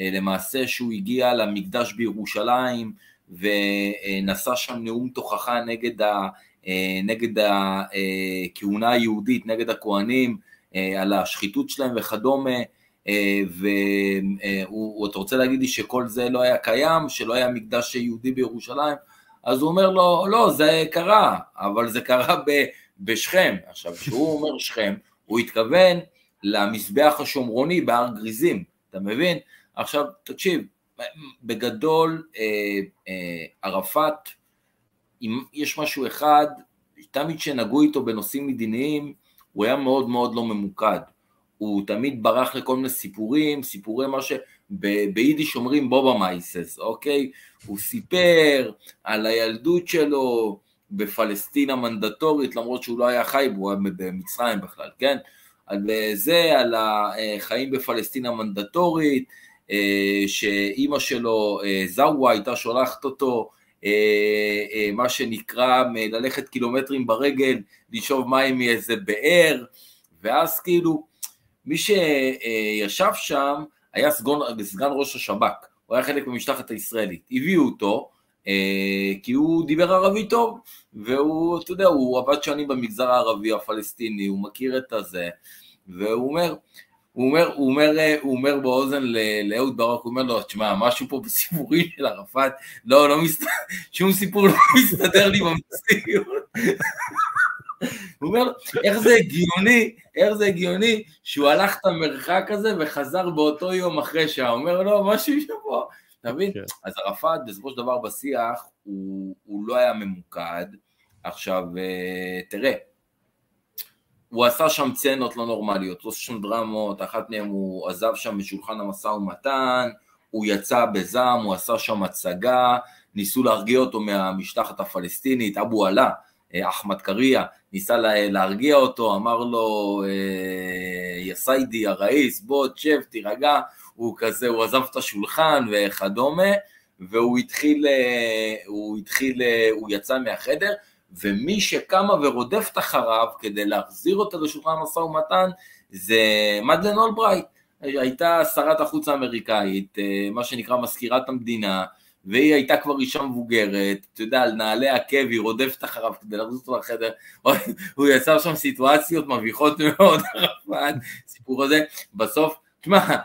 אה, למעשה שהוא הגיע למקדש בירושלים ונשא שם נאום תוכחה נגד, ה, אה, נגד הכהונה היהודית, נגד הכוהנים, אה, על השחיתות שלהם וכדומה, ואתה רוצה להגיד לי שכל זה לא היה קיים, שלא היה מקדש יהודי בירושלים? אז הוא אומר לו, לא, זה קרה, אבל זה קרה ב, בשכם. עכשיו, כשהוא אומר שכם, הוא התכוון למזבח השומרוני בהר גריזים, אתה מבין? עכשיו, תקשיב, בגדול, אה, אה, ערפאת, אם יש משהו אחד, תמיד כשנגעו איתו בנושאים מדיניים, הוא היה מאוד מאוד לא ממוקד. הוא תמיד ברח לכל מיני סיפורים, סיפורי מה שביידיש אומרים בובה מייסס, אוקיי? הוא סיפר על הילדות שלו בפלסטין המנדטורית, למרות שהוא לא היה חי, הוא היה במצרים בכלל, כן? על זה, על החיים בפלסטין המנדטורית, אה, שאימא שלו, אה, זאווה, הייתה שולחת אותו, אה, מה שנקרא, ללכת קילומטרים ברגל, לשאוב מים מאיזה באר, ואז כאילו, מי שישב שם היה סגון, סגן ראש השב"כ, הוא היה חלק מהמשלחת הישראלית, הביאו אותו, כי הוא דיבר ערבי טוב, והוא, אתה יודע, הוא עבד שנים במגזר הערבי הפלסטיני, הוא מכיר את הזה, והוא אומר, הוא אומר, הוא אומר, הוא אומר באוזן לאהוד ברק, הוא אומר לו, תשמע, משהו פה בסיפורים של ערפאת, לא, לא מסתדר, שום סיפור לא מסתדר לי במציאות. הוא אומר, איך זה הגיוני, איך זה הגיוני שהוא הלך את המרחק הזה וחזר באותו יום אחרי שעה, הוא אומר לו, משהו שפה, אתה מבין? כן. אז ערפאת בסופו של דבר בשיח, הוא, הוא לא היה ממוקד. עכשיו, אה, תראה, הוא עשה שם צנות לא נורמליות, הוא עשה שם דרמות, אחת מהן הוא עזב שם משולחן המשא ומתן, הוא יצא בזעם, הוא עשה שם הצגה, ניסו להרגיע אותו מהמשלחת הפלסטינית, אבו עלה, אה, אחמד קריה, ניסה להרגיע אותו, אמר לו, אה, יא סיידי, הראיס, בוא, תשב, תירגע, הוא כזה, הוא עזב את השולחן וכדומה, והוא התחיל, אה, הוא התחיל, הוא יצא מהחדר, ומי שקמה ורודפת אחריו כדי להחזיר אותה לשולחן המשא ומתן זה מדלן אולברייט, הייתה שרת החוץ האמריקאית, אה, מה שנקרא מזכירת המדינה, והיא הייתה כבר אישה מבוגרת, אתה יודע, על נעלי עקב, היא רודפת אחריו כדי להחזיר אותו לחדר, הוא יצר שם סיטואציות מביכות מאוד, סיפור הזה, בסוף תשמע,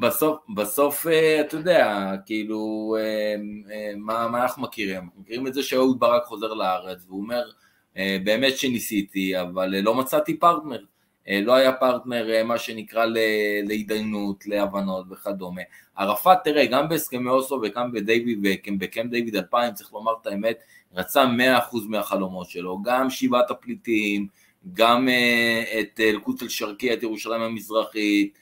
בסוף, בסוף, אה, אתה יודע, כאילו, אה, אה, מה, מה אנחנו מכירים? אנחנו מכירים את זה שאהוד ברק חוזר לארץ, והוא אומר, באמת שניסיתי, אבל לא מצאתי פרטנר. לא היה פרטנר, מה שנקרא, להתדיינות, להבנות וכדומה. ערפאת, תראה, גם בהסכמי אוסלו וגם בדיוויד, בקמפ דיוויד 2000, צריך לומר את האמת, רצה 100% מהחלומות שלו, גם שיבת הפליטים, גם את אל-קודס אל-שרקי, את ירושלים המזרחית,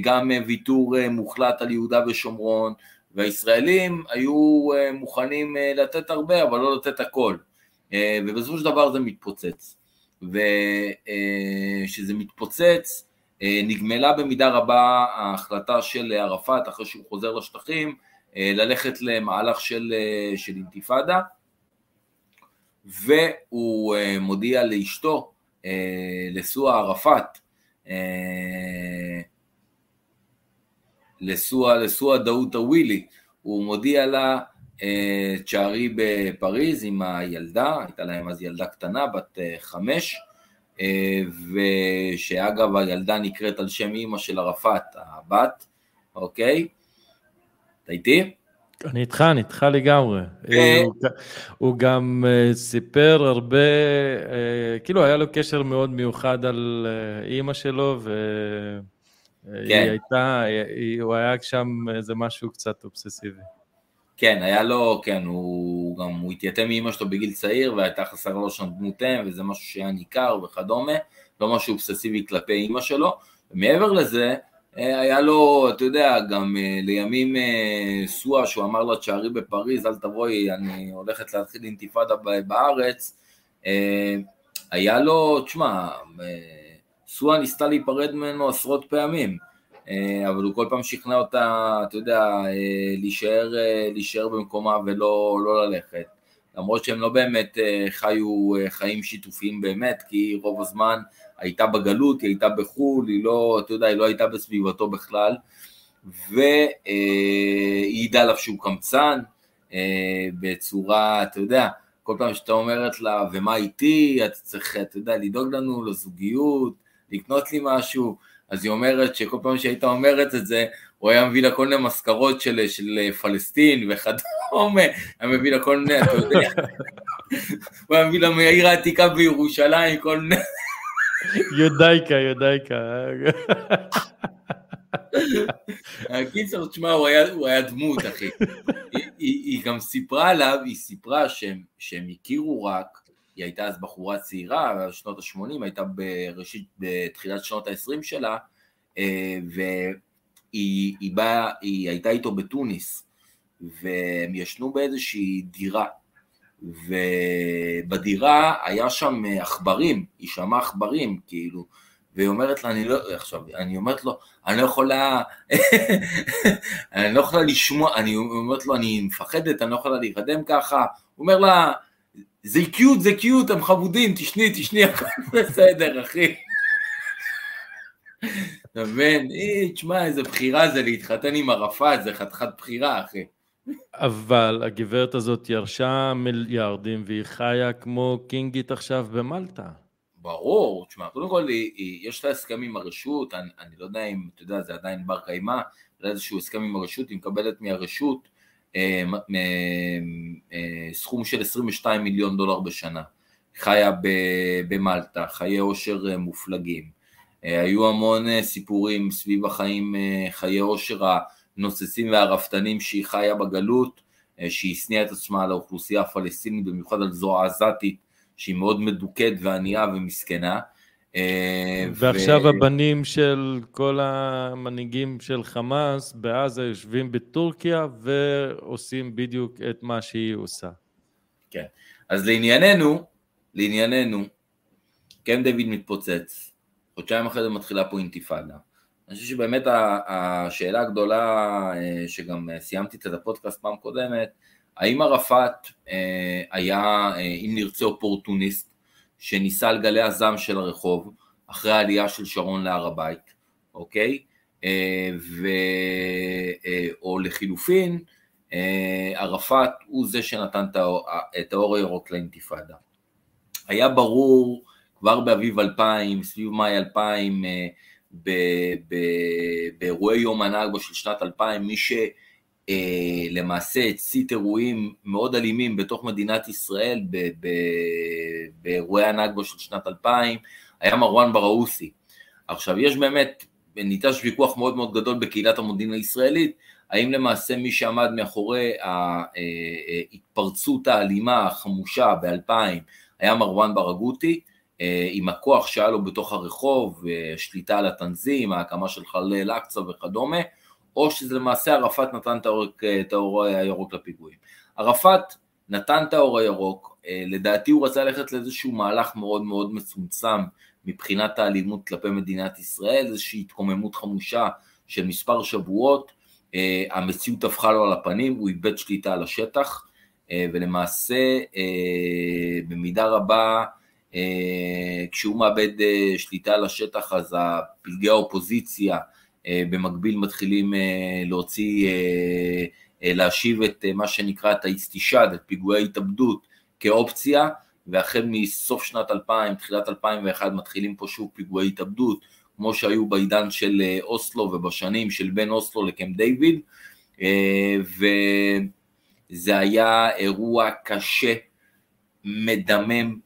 גם ויתור מוחלט על יהודה ושומרון, והישראלים היו מוכנים לתת הרבה, אבל לא לתת הכל. ובסופו של דבר זה מתפוצץ. וכשזה מתפוצץ, נגמלה במידה רבה ההחלטה של ערפאת, אחרי שהוא חוזר לשטחים, ללכת למהלך של, של אינתיפאדה, והוא מודיע לאשתו, לסואה ערפאת, לסואה, לסואה דאוד טווילי, הוא מודיע לה, תשארי בפריז עם הילדה, הייתה להם אז ילדה קטנה, בת חמש, ושאגב הילדה נקראת על שם אימא של ערפאת, הבת, אוקיי? אתה איתי? אני איתך, אני איתך לגמרי. הוא, גם סיפר הרבה, כאילו היה לו קשר מאוד מיוחד על אימא שלו, והיא כן. הייתה, הוא היה שם איזה משהו קצת אובססיבי. כן, היה לו, כן, הוא גם, הוא התייתם מאמא שלו בגיל צעיר והייתה חסרה לו שם דמות אם וזה משהו שהיה ניכר וכדומה, לא משהו אובססיבי כלפי אימא שלו. ומעבר לזה, היה לו, אתה יודע, גם לימים סואה, שהוא אמר לה תשארי בפריז, אל תבואי, אני הולכת להתחיל אינתיפאדה בארץ, היה לו, תשמע, סואה ניסתה להיפרד ממנו עשרות פעמים. אבל הוא כל פעם שכנע אותה, אתה יודע, להישאר, להישאר במקומה ולא לא ללכת. למרות שהם לא באמת חיו חיים שיתופיים באמת, כי רוב הזמן הייתה בגלות, היא הייתה בחו"ל, היא לא, אתה יודע, היא לא הייתה בסביבתו בכלל, והיא ידעה עליו שהוא קמצן, בצורה, אתה יודע, כל פעם שאתה אומרת לה, ומה איתי, אתה צריך, אתה יודע, לדאוג לנו לזוגיות, לקנות לי משהו, אז היא אומרת שכל פעם שהיית אומרת את זה, הוא היה מביא לה כל מיני מזכרות של, של פלסטין וכדומה, היה מביא לה כל מיני, אתה יודע, הוא היה מביא לה מהעיר העתיקה בירושלים, כל מיני... יודייקה, יודייקה. הקיצר, תשמע, הוא היה, הוא היה דמות, אחי. היא, היא, היא גם סיפרה עליו, היא סיפרה שהם, שהם הכירו רק, היא הייתה אז בחורה צעירה, בשנות ה-80, הייתה בראשית, בתחילת שנות ה-20 שלה, והיא היא באה, היא הייתה איתו בתוניס, והם ישנו באיזושהי דירה, ובדירה היה שם עכברים, היא שמעה עכברים, כאילו, והיא אומרת לה, אני לא, עכשיו, אני אומרת לו, אני לא יכולה, אני לא יכולה לשמוע, אני אומרת לו, אני מפחדת, אני לא יכולה להירדם ככה, הוא אומר לה, זה קיוט, זה קיוט, הם חמודים, תשני, תשני, הכל בסדר, אחי. אתה מבין? תשמע, איזה בחירה זה להתחתן עם ערפאת, זה חתיכת בחירה, אחי. אבל הגברת הזאת ירשה מיליארדים והיא חיה כמו קינגית עכשיו במלטה. ברור, תשמע, קודם כל היא, היא, יש לה הסכם עם הרשות, אני, אני לא יודע אם, אתה יודע, זה עדיין בר קיימא, זה איזשהו הסכם עם הרשות, היא מקבלת מהרשות אה, אה, סכום של 22 מיליון דולר בשנה. חיה במלטה, חיי עושר אה, מופלגים. היו המון סיפורים סביב החיים, חיי עושר הנוצצים והרפתנים שהיא חיה בגלות, שהיא השניאה את עצמה על האוכלוסייה הפלסטינית, במיוחד על זו העזתית, שהיא מאוד מדוכאת וענייה ומסכנה. אה, ועכשיו ו... הבנים של כל המנהיגים של חמאס בעזה יושבים בטורקיה ועושים בדיוק את מה שהיא עושה. כן, אז לענייננו, לענייננו, כן דיוויד מתפוצץ, חודשיים אחרי זה מתחילה פה אינתיפאדה. אני חושב שבאמת השאלה הגדולה, אה, שגם סיימתי את הפודקאסט פעם קודמת, האם ערפאת אה, היה, אם נרצה, אופורטוניסט, שניסה על גלי הזעם של הרחוב, אחרי העלייה של שרון להר הבית, אוקיי? אה, ו... אה, או לחילופין, אה, ערפאת הוא זה שנתן את האור הירוק לאינתיפאדה. היה ברור כבר באביב 2000, סביב מאי 2000, באירועי יום הנגבה של שנת 2000, מי ש... אה, למעשה הצית אירועים מאוד אלימים בתוך מדינת ישראל באירועי הנגבו של שנת 2000, היה מרואן בראוסי. עכשיו, יש באמת, ניטש ויכוח מאוד מאוד גדול בקהילת המודיעין הישראלית, האם למעשה מי שעמד מאחורי ההתפרצות האלימה, החמושה ב-2000, היה מרואן ברגותי, אה, עם הכוח שהיה לו בתוך הרחוב, שליטה על התנזים, ההקמה של חללי אל-אקצא וכדומה, או שזה למעשה ערפאת נתן את האור הירוק לפיגועים. ערפאת נתן את האור הירוק, אה, לדעתי הוא רצה ללכת לאיזשהו מהלך מאוד מאוד מצומצם מבחינת האלימות כלפי מדינת ישראל, איזושהי התקוממות חמושה של מספר שבועות, אה, המציאות הפכה לו על הפנים, הוא איבד שליטה על השטח, ולמעשה במידה רבה אה, כשהוא מאבד אה, שליטה על השטח אז פלגי האופוזיציה אה, במקביל מתחילים להוציא, להשיב את מה שנקרא את האיסטישד, את פיגועי ההתאבדות כאופציה, והחל מסוף שנת 2000, תחילת 2001 מתחילים פה שוב פיגועי התאבדות, כמו שהיו בעידן של אוסלו ובשנים של בין אוסלו לקמפ דיוויד, וזה היה אירוע קשה, מדמם,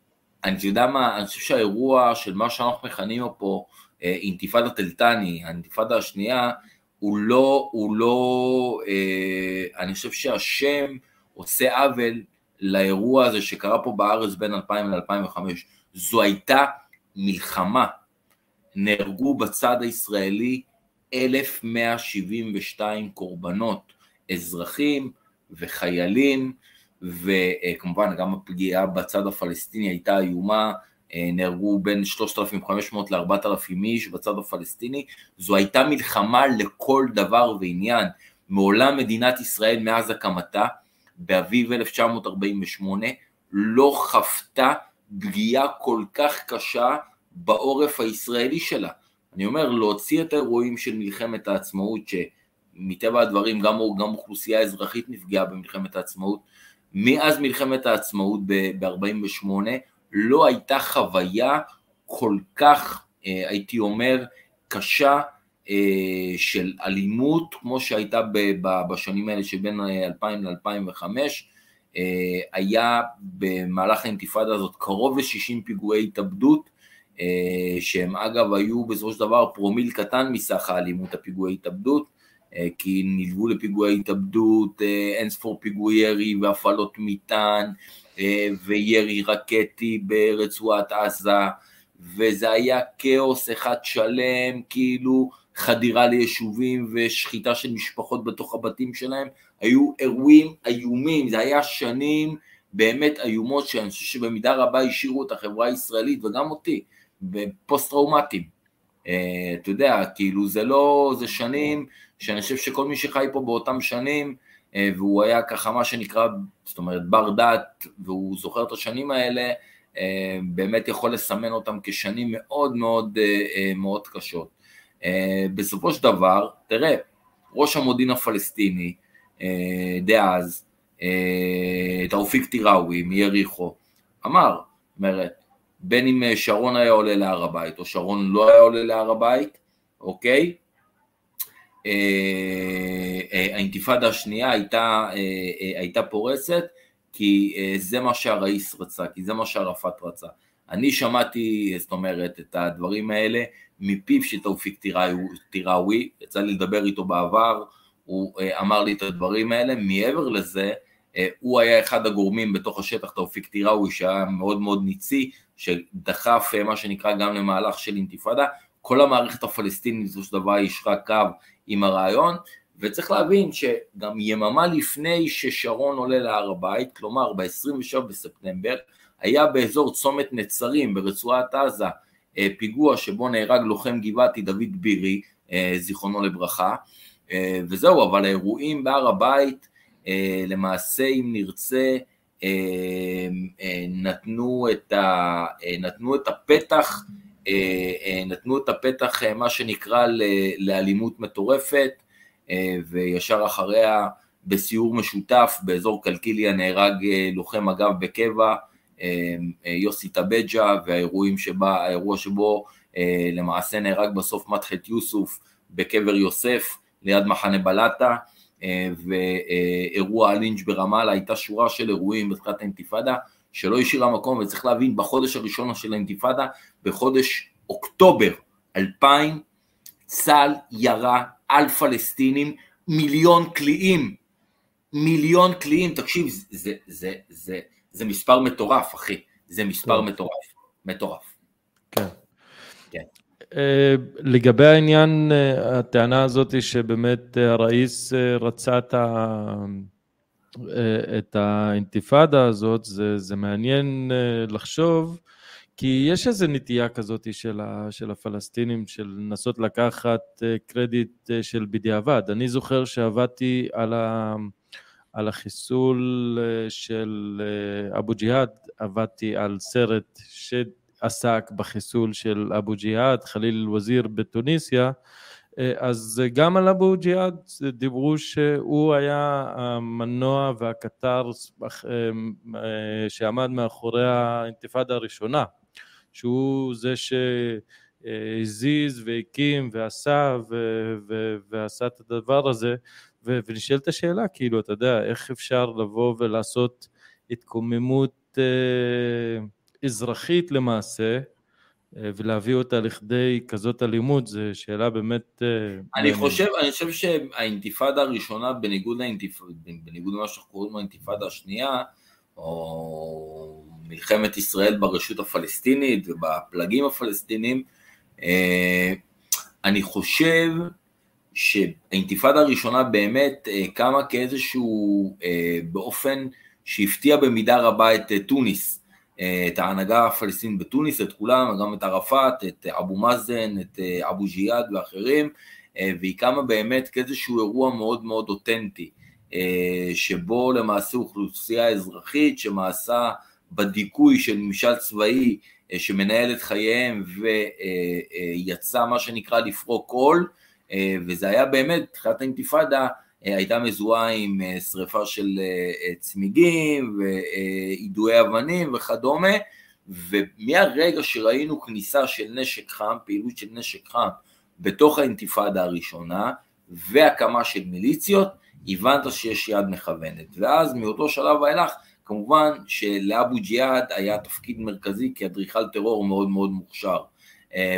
אני יודע מה, אני חושב שהאירוע של מה שאנחנו מכנים פה אה, אינתיפאדת אלטני, האינתיפאדה השנייה, הוא לא, הוא לא, אה, אני חושב שהשם עושה עוול לאירוע הזה שקרה פה בארץ בין 2000 ל-2005. זו הייתה מלחמה. נהרגו בצד הישראלי 1,172 קורבנות, אזרחים וחיילים, וכמובן גם הפגיעה בצד הפלסטיני הייתה איומה, אה, נהרגו בין 3,500 ל-4,000 איש בצד הפלסטיני, זו הייתה מלחמה לכל דבר ועניין. מעולם מדינת ישראל מאז הקמתה, באביב 1948, לא חוותה פגיעה כל כך קשה בעורף הישראלי שלה. אני אומר, להוציא את האירועים של מלחמת העצמאות, שמטבע הדברים גם, גם אוכלוסייה אזרחית נפגעה במלחמת העצמאות, מאז מלחמת העצמאות ב-48 לא הייתה חוויה כל כך, אה, הייתי אומר, קשה אה, של אלימות כמו שהייתה בשנים האלה שבין 2000 ל-2005. היה במהלך האינתיפאדה הזאת קרוב ל-60 פיגועי התאבדות, אה, שהם אגב היו בסופו של דבר פרומיל קטן מסך האלימות הפיגועי התאבדות. אה, כי נלוו לפיגועי התאבדות, אה, אין ספור פיגועי ירי והפעלות מטען אה, וירי רקטי ברצועת עזה, וזה היה כאוס אחד שלם, כאילו חדירה ליישובים ושחיטה של משפחות בתוך הבתים שלהם, היו אירועים איומים, זה היה שנים באמת איומות שאני חושב שבמידה רבה השאירו את החברה הישראלית וגם אותי בפוסט טראומטיים. אתה יודע, כאילו זה לא, זה שנים שאני חושב שכל מי שחי פה באותם שנים, אה, והוא היה ככה מה שנקרא, זאת אומרת בר דת, והוא זוכר את השנים האלה, אה, באמת יכול לסמן אותם כשנים מאוד מאוד אה, מאוד קשות. בסופו של דבר, תראה, ראש המודיעין הפלסטיני דאז, תאופיק טיראווי מיריחו, אמר, אומרת, בין אם שרון היה עולה להר הבית או שרון לא היה עולה להר הבית, אוקיי? אה, אה, האינתיפאדה השנייה הייתה, אה, הייתה פורסת, כי זה מה שהראיס רצה, כי זה מה שערפאת רצה. אני שמעתי, זאת אומרת, את הדברים האלה מפיו של תאופיק טיראווי, יצא לי לדבר איתו בעבר, הוא אמר לי את הדברים האלה, מעבר לזה, הוא היה אחד הגורמים בתוך השטח, תאופיק טיראווי, שהיה מאוד מאוד ניצי, שדחף מה שנקרא גם למהלך של אינתיפאדה, כל המערכת הפלסטינית בסופו של דבר יישרה קו עם הרעיון, וצריך להבין שגם יממה לפני ששרון עולה להר הבית, כלומר ב-27 בספטמבר, היה באזור צומת נצרים ברצועת עזה אה, פיגוע שבו נהרג לוחם גבעתי דוד בירי, אה, זיכרונו לברכה, אה, וזהו, אבל האירועים בהר הבית, למעשה אם נרצה, נתנו את, ה, נתנו את הפתח נתנו את הפתח, אה, מה שנקרא, לאלימות מטורפת, וישר אחריה בסיור משותף באזור קלקיליה נהרג לוחם מג"ב בקבע, יוסי טבג'ה, והאירועים שבה, האירוע שבו למעשה נהרג בסוף מדחת יוסוף בקבר יוסף ליד מחנה בלטה, ואירוע הלינץ' ברמאללה, הייתה שורה של אירועים בתחילת האינתיפאדה, שלא השאירה מקום, וצריך להבין, בחודש הראשון של האינתיפאדה, בחודש אוקטובר 2000, צה"ל ירה על פלסטינים מיליון קליעים. מיליון קליעים, תקשיב, זה, זה, זה, זה, זה מספר מטורף, אחי. זה מספר מטורף. מטורף. כן. כן. אה, לגבי העניין, אה, הטענה הזאת שבאמת אה, הראיס רצה את, ה... את האינתיפאדה הזאת, זה, זה מעניין לחשוב, כי יש איזו נטייה כזאת של, ה, של הפלסטינים, של לנסות לקחת קרדיט של בדיעבד. אני זוכר שעבדתי על, ה, על החיסול של אבו ג'יהאד, עבדתי על סרט ש... עסק בחיסול של אבו ג'יהאד, חליל אל-וזיר בתוניסיה, אה, אז גם על אבו ג'יהאד דיברו שהוא היה המנוע והקטר אה, אה, שעמד מאחורי האינתיפאדה הראשונה, שהוא זה שהזיז והקים ועשה ו- ו- ועשה את הדבר הזה, ו- ונשאלת השאלה, כאילו, אתה יודע, איך אפשר לבוא ולעשות התקוממות אזרחית למעשה, אה, ולהביא אותה לכדי כזאת אלימות, זו שאלה באמת... אה, אני חושב, אני חושב שהאינתיפאדה הראשונה, בניגוד, לאינתיפאדה, בניגוד למה שאנחנו קוראים האינתיפאדה השנייה, או מלחמת ישראל ברשות הפלסטינית ובפלגים הפלסטינים, אה, אני חושב שהאינתיפאדה הראשונה באמת קמה כאיזשהו, באופן שהפתיע במידה רבה את תוניס. את ההנהגה הפלסטינית בתוניס, את כולם, גם את ערפאת, את אבו מאזן, את אה, אבו ג'יהאד ואחרים, אה, והיא קמה באמת כאיזשהו אירוע מאוד מאוד אותנטי, אה, שבו למעשה אוכלוסייה אזרחית שמעשה בדיכוי של ממשל צבאי שמנהל את חייהם ויצא מה שנקרא לפרוק קול, וזה היה באמת, תחילת האינתיפאדה, אה, הייתה מזוהה עם אה, שריפה של אה, צמיגים ויידויי אבנים וכדומה, ומהרגע שראינו כניסה של נשק חם, פעילות של נשק חם בתוך האינתיפאדה הראשונה והקמה של מיליציות, הבנת שיש יד מכוונת. ואז מאותו שלב ואילך, כמובן שלאבו ג'יהאד היה תפקיד מרכזי כאדריכל טרור מאוד מאוד מוכשר.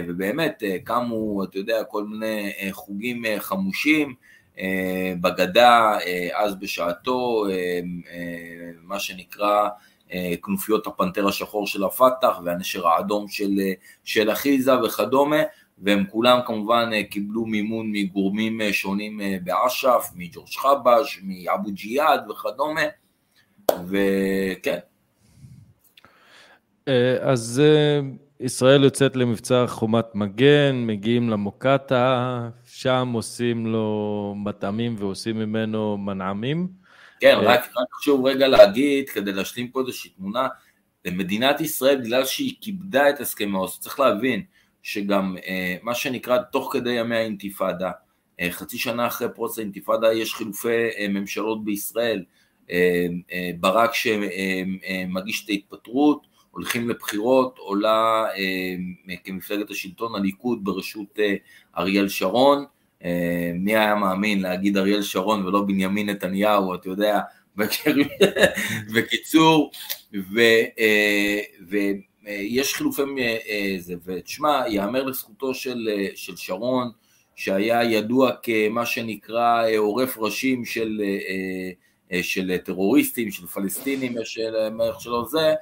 ובאמת קמו, אתה יודע, כל מיני חוגים חמושים, אה, בגדה אה, אז בשעתו, אה, מה שנקרא כנופיות הפנתר השחור של הפת"ח והנשר האדום של, של אחיזה וכדומה, והם כולם כמובן קיבלו מימון מגורמים שונים באש"ף, מג'ורג' חבש, מאבו ג'יהאד וכדומה, וכן. אז ישראל יוצאת למבצע חומת מגן, מגיעים למוקטעה, שם עושים לו מטעמים ועושים ממנו מנעמים. כן, אה, רק, רק חשוב רגע להגיד, כדי להשלים פה איזושהי תמונה, למדינת ישראל, בגלל שהיא כיבדה את הסכמי אוסלו, צריך להבין שגם אה, מה שנקרא תוך כדי ימי האינתיפאדה, אה, חצי שנה אחרי פרוץ האינתיפאדה יש חילופי אה, ממשלות בישראל, ברק שמגיש את ההתפטרות, הולכים לבחירות, עולה כמפלגת השלטון הליכוד בראשות אריאל שרון, מי היה מאמין להגיד אריאל שרון ולא בנימין נתניהו, אתה יודע, בקיצור, ויש חילופי, זה, ותשמע, יאמר לזכותו של, של שרון, שהיה ידוע כמה שנקרא עורף ראשים של, של טרוריסטים, של פלסטינים, איך שלא זה,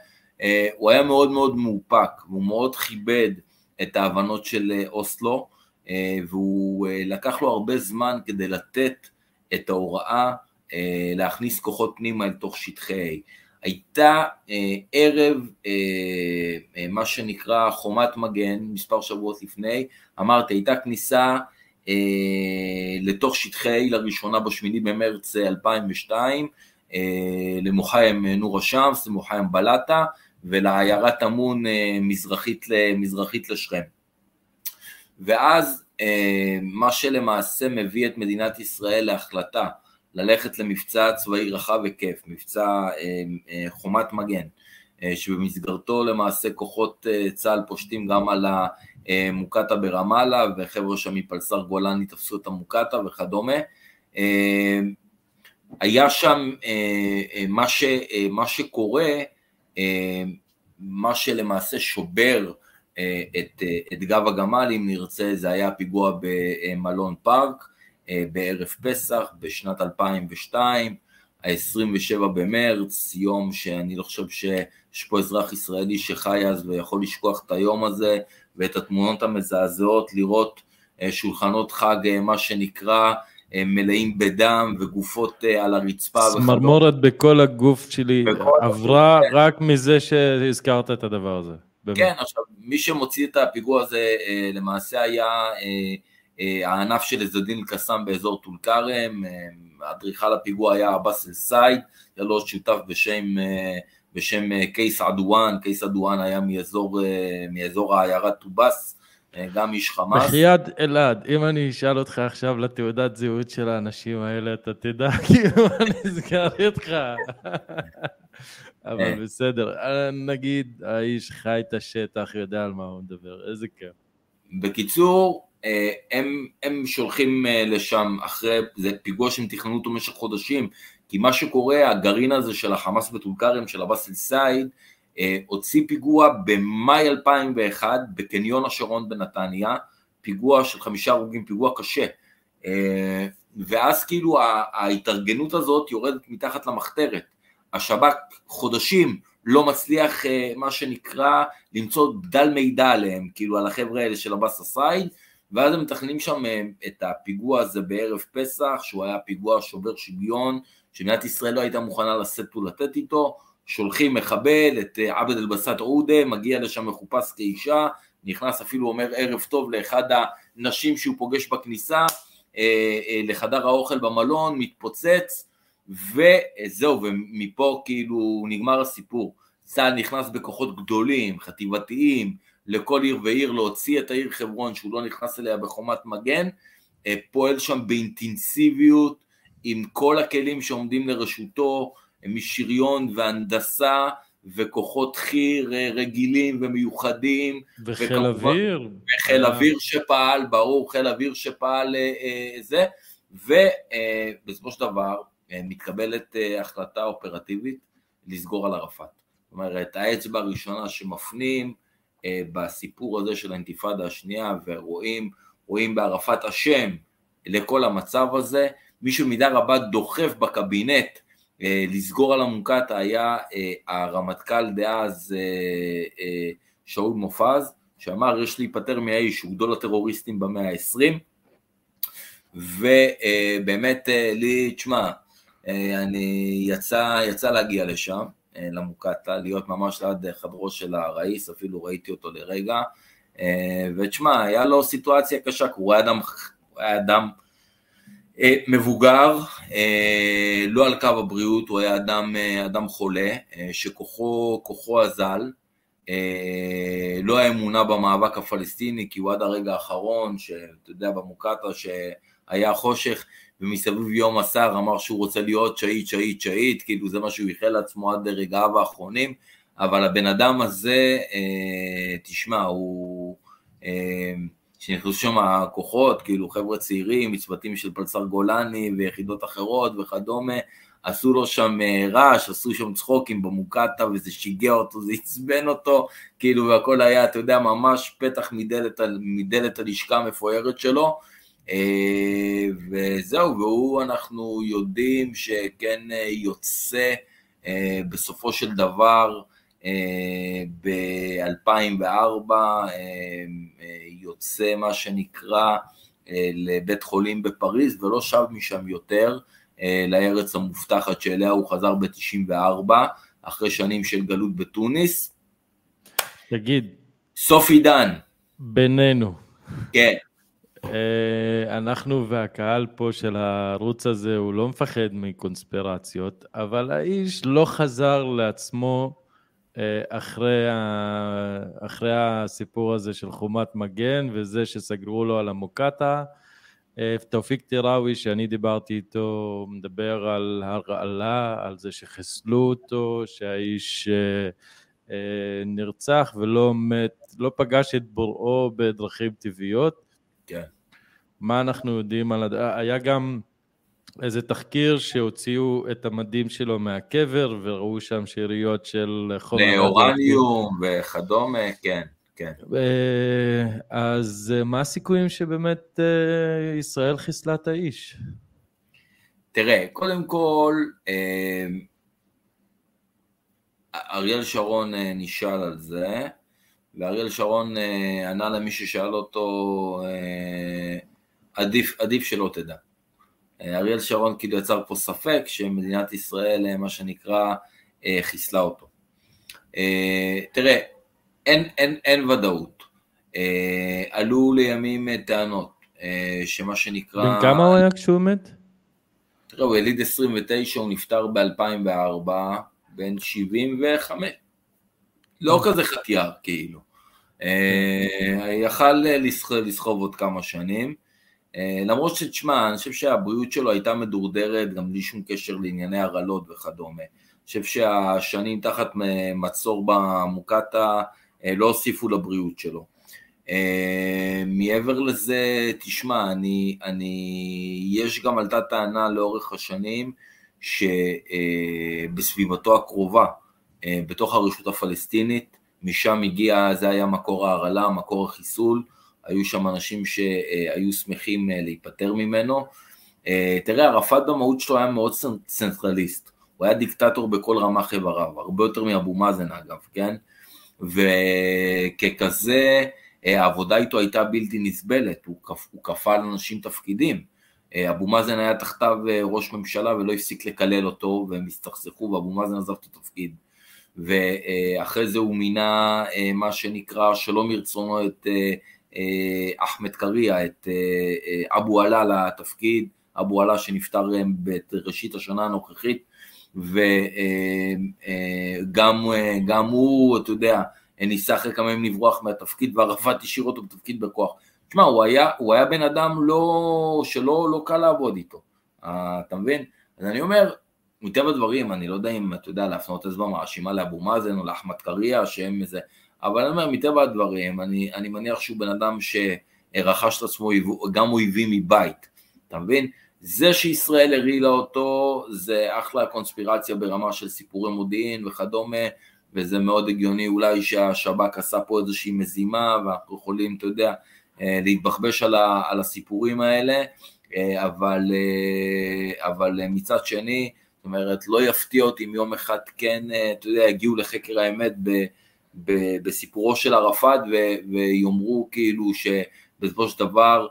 אה, הוא היה מאוד מאוד מאופק, והוא מאוד כיבד את ההבנות של אה, אוסלו, אה, והוא לקח לו הרבה זמן כדי לתת את ההוראה להכניס כוחות פנימה אל תוך שטחי A. הייתה ערב, מה שנקרא חומת מגן, מספר שבועות לפני, אמרתי, הייתה כניסה לתוך שטחי A לראשונה בשמיני במרץ 2002, למוחיים נור א-שמס, למוחיים בלטה, ולעיירת אמון אה, מזרחית, מזרחית לשכם. ואז אה, מה שלמעשה מביא את מדינת ישראל להחלטה ללכת למבצע צבאי רחב היקף, מבצע אה, חומת מגן, שבמסגרתו למעשה כוחות צה"ל פושטים גם על המוקטעה ברמאללה וחבר'ה שם מפלסר גולני תפסו את המוקטעה וכדומה. היה שם מה, ש, מה שקורה מה שלמעשה שובר אה, את, אה, את גב הגמל, אם נרצה, זה היה פיגוע במלון פארק בערב פסח בשנת 2002, ה-27 במרץ, יום שאני לא חושב שיש פה אזרח ישראלי שחי אז ויכול לשכוח את היום הזה ואת התמונות המזעזעות, לראות שולחנות חג, מה שנקרא, מלאים בדם וגופות על הרצפה. צמרמורת בכל הגוף שלי עברה רק מזה שהזכרת את הדבר הזה. באמת. כן, עכשיו, מי שמוציא את הפיגוע הזה אה, למעשה היה אה, אה, הענף של עזדין אל-קסאם באזור טול כרם, אדריכל הפיגוע היה עבאס אל-סייד, היה לו שותף בשם, בשם קייס עדואן, קייס עדואן היה מאזור, מאזור העיירה טובאס, גם איש חמאס. בחייאת אלעד, אם אני אשאל אותך עכשיו לתעודת זהות של האנשים האלה, אתה תדע כאילו מה נסגר איתך. אבל אה. בסדר, אה, נגיד האיש חי את השטח, יודע על מה הוא מדבר, איזה כיף. בקיצור, אה, הם, הם שולחים לשם אחרי, זה פיגוע שהם תכננו אותו במשך חודשים, כי מה שקורה, הגרעין הזה של החמאס בטול כרם, של עבאס אל-סייד, הוציא פיגוע במאי 2001 בקניון השרון בנתניה, פיגוע של חמישה הרוגים, פיגוע קשה. ואז כאילו ההתארגנות הזאת יורדת מתחת למחתרת. השב"כ חודשים לא מצליח אה, מה שנקרא למצוא דל מידע עליהם, כאילו על החבר'ה האלה של עבאס א-סייד, ואז הם מתכננים שם אה, את הפיגוע הזה בערב פסח, שהוא היה פיגוע שובר שוויון, שמדינת ישראל לא הייתה מוכנה לשאת ולתת איתו, שולחים מחבל, את אה, עבד אל-בסט עודה, מגיע לשם מחופש כאישה, נכנס אפילו אומר ערב טוב לאחד הנשים שהוא פוגש בכניסה, לחדר האוכל במלון, מתפוצץ, וזהו, ומפה כאילו נגמר הסיפור. צה"ל נכנס בכוחות גדולים, חטיבתיים, לכל עיר ועיר, להוציא את העיר חברון שהוא לא נכנס אליה בחומת מגן, אה, פועל שם באינטנסיביות עם כל הכלים שעומדים לרשותו, משריון והנדסה וכוחות חי"ר אה, רגילים ומיוחדים. וחיל אוויר. וחיל אה. אוויר שפעל, ברור, חיל אוויר שפעל זה, ובסופו של דבר מתקבלת החלטה אופרטיבית לסגור על ערפאת. זאת אומרת, האצבע הראשונה שמפנים בסיפור הזה של האינתיפאדה השנייה ורואים רואים בערפאת אשם לכל המצב הזה, מישהו מידה רבה דוחף בקבינט לסגור על המוקטעה היה הרמטכ"ל דאז שאול מופז, שאמר יש להיפטר מהאיש, הוא גדול הטרוריסטים במאה ה-20, ובאמת לי, תשמע, אה, אני יצא, יצא להגיע לשם, אה, למוקטעה, להיות ממש ליד חדרו של הראיס, אפילו ראיתי אותו לרגע, אה, ותשמע, היה לו סיטואציה קשה, הוא היה אדם, הוא היה אדם מבוגר, לא על קו הבריאות, הוא היה אדם, אדם חולה, שכוחו אזל, לא האמונה במאבק הפלסטיני, כי הוא עד הרגע האחרון, שאתה יודע, במוקטעה שהיה חושך, ומסביב יום הסער אמר שהוא רוצה להיות שהיד, שהיד, שהיד, כאילו זה מה שהוא איחל לעצמו עד לרגעיו האחרונים, אבל הבן אדם הזה, אה, תשמע, הוא... אה, שנכנסו שם הכוחות, כאילו חבר'ה צעירים, מצוותים של פלסר גולני ויחידות אחרות וכדומה, עשו לו שם אה, רעש, עשו שם צחוקים במוקטעה וזה שיגע אותו, זה עצבן אותו, כאילו והכל היה, אתה יודע, ממש פתח מדלת, מדלת הלשכה המפוארת שלו, וזהו, והוא אנחנו יודעים שכן אה, יוצא אה, בסופו של דבר ב-2004 יוצא מה שנקרא לבית חולים בפריז ולא שב משם יותר לארץ המובטחת שאליה הוא חזר ב-94 אחרי שנים של גלות בתוניס. תגיד. סוף עידן. בינינו. כן. אה, אנחנו והקהל פה של הערוץ הזה, הוא לא מפחד מקונספירציות, אבל האיש לא חזר לעצמו אה, אחרי, ה... אחרי הסיפור הזה של חומת מגן וזה שסגרו לו על המוקטעה. אה, תאופיק טיראוי, שאני דיברתי איתו, מדבר על הרעלה, על זה שחיסלו אותו, שהאיש נרצח ולא מת, לא פגש את בוראו בדרכים טבעיות. כן. מה אנחנו יודעים על... הד... היה גם איזה תחקיר שהוציאו את המדים שלו מהקבר וראו שם שאריות של חומר... לאורניום וכדומה, כן, כן. אז מה הסיכויים שבאמת ישראל חיסלה את האיש? תראה, קודם כל, אריאל שרון נשאל על זה, ואריאל שרון ענה למי ששאל אותו, עדיף, עדיף שלא תדע. אריאל שרון כאילו יצר פה ספק שמדינת ישראל, מה שנקרא, חיסלה אותו. תראה, אין, אין, אין ודאות. עלו לימים טענות שמה שנקרא... בן כמה הוא היה כשהוא מת? תראה, הוא יליד 29, הוא נפטר ב-2004, בן 75. לא כזה חטיאר, כאילו. יכל לסחוב עוד כמה שנים. למרות שתשמע, אני חושב שהבריאות שלו הייתה מדורדרת גם בלי שום קשר לענייני הרעלות וכדומה. אני חושב שהשנים תחת מצור במוקטעה לא הוסיפו לבריאות שלו. מעבר לזה, תשמע, אני, אני, יש גם עלתה טענה לאורך השנים שבסביבתו הקרובה, בתוך הרשות הפלסטינית, משם הגיע, זה היה מקור ההרעלה, מקור החיסול, היו שם אנשים שהיו שמחים להיפטר ממנו. תראה, ערפאת במהות שלו היה מאוד צנטרליסט, הוא היה דיקטטור בכל רמ"ח איבריו, הרבה יותר מאבו מאזן אגב, כן? וככזה, העבודה איתו הייתה בלתי נסבלת, הוא, הוא כפה על אנשים תפקידים. אבו מאזן היה תחתיו ראש ממשלה ולא הפסיק לקלל אותו, והם הסתכסכו ואבו מאזן עזב את התפקיד. ואחרי זה הוא מינה מה שנקרא שלא מרצונו את אחמד קריה, את אבו עלה לתפקיד, אבו עלה שנפטר בראשית השנה הנוכחית, וגם הוא, אתה יודע, ניסה אחרי כמה ימים לברוח מהתפקיד, וערפאת השאיר אותו בתפקיד בכוח. תשמע, הוא היה, הוא היה בן אדם לא, שלא לא קל לעבוד איתו, אתה מבין? אז אני אומר, מטבע הדברים, אני לא יודע אם אתה יודע להפנות הזמן מאשימה לאבו מאזן או לאחמד קריה, שהם איזה, אבל אני אומר, מטבע הדברים, אני, אני מניח שהוא בן אדם שרכש את עצמו גם אויבים מבית, אתה מבין? זה שישראל הרעילה אותו, זה אחלה קונספירציה ברמה של סיפורי מודיעין וכדומה, וזה מאוד הגיוני אולי שהשב"כ עשה פה איזושהי מזימה, ואנחנו יכולים, אתה יודע, להתבחבש על, ה, על הסיפורים האלה, אבל, אבל מצד שני, זאת אומרת, לא יפתיע אותי אם יום אחד כן, אתה יודע, יגיעו לחקר האמת ב, בסיפורו של ערפאת ויאמרו כאילו שבסופו של דבר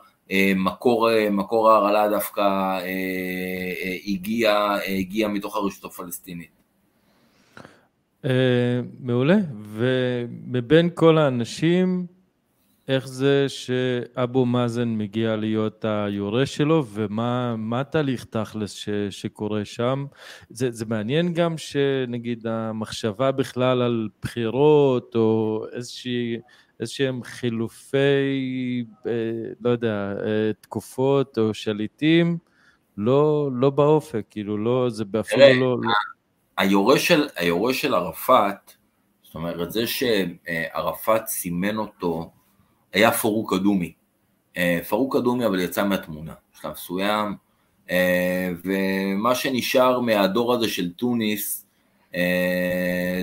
מקור, מקור ההרעלה דווקא הגיע, הגיע מתוך הרשות הפלסטינית. מעולה, ומבין כל האנשים, איך זה שאבו מאזן מגיע להיות היורש שלו, ומה התהליך תכלס ש, שקורה שם? זה, זה מעניין גם שנגיד המחשבה בכלל על בחירות, או איזושהי... איזשהם חילופי, לא יודע, תקופות או שליטים, לא, לא באופק, כאילו, לא, זה אפילו לא... לא... היורש של, היורש של ערפאת, זאת אומרת, זה שערפאת סימן אותו, היה פארוק קדומי. פארוק קדומי אבל יצא מהתמונה, בשלב מסוים, ומה שנשאר מהדור הזה של טוניס,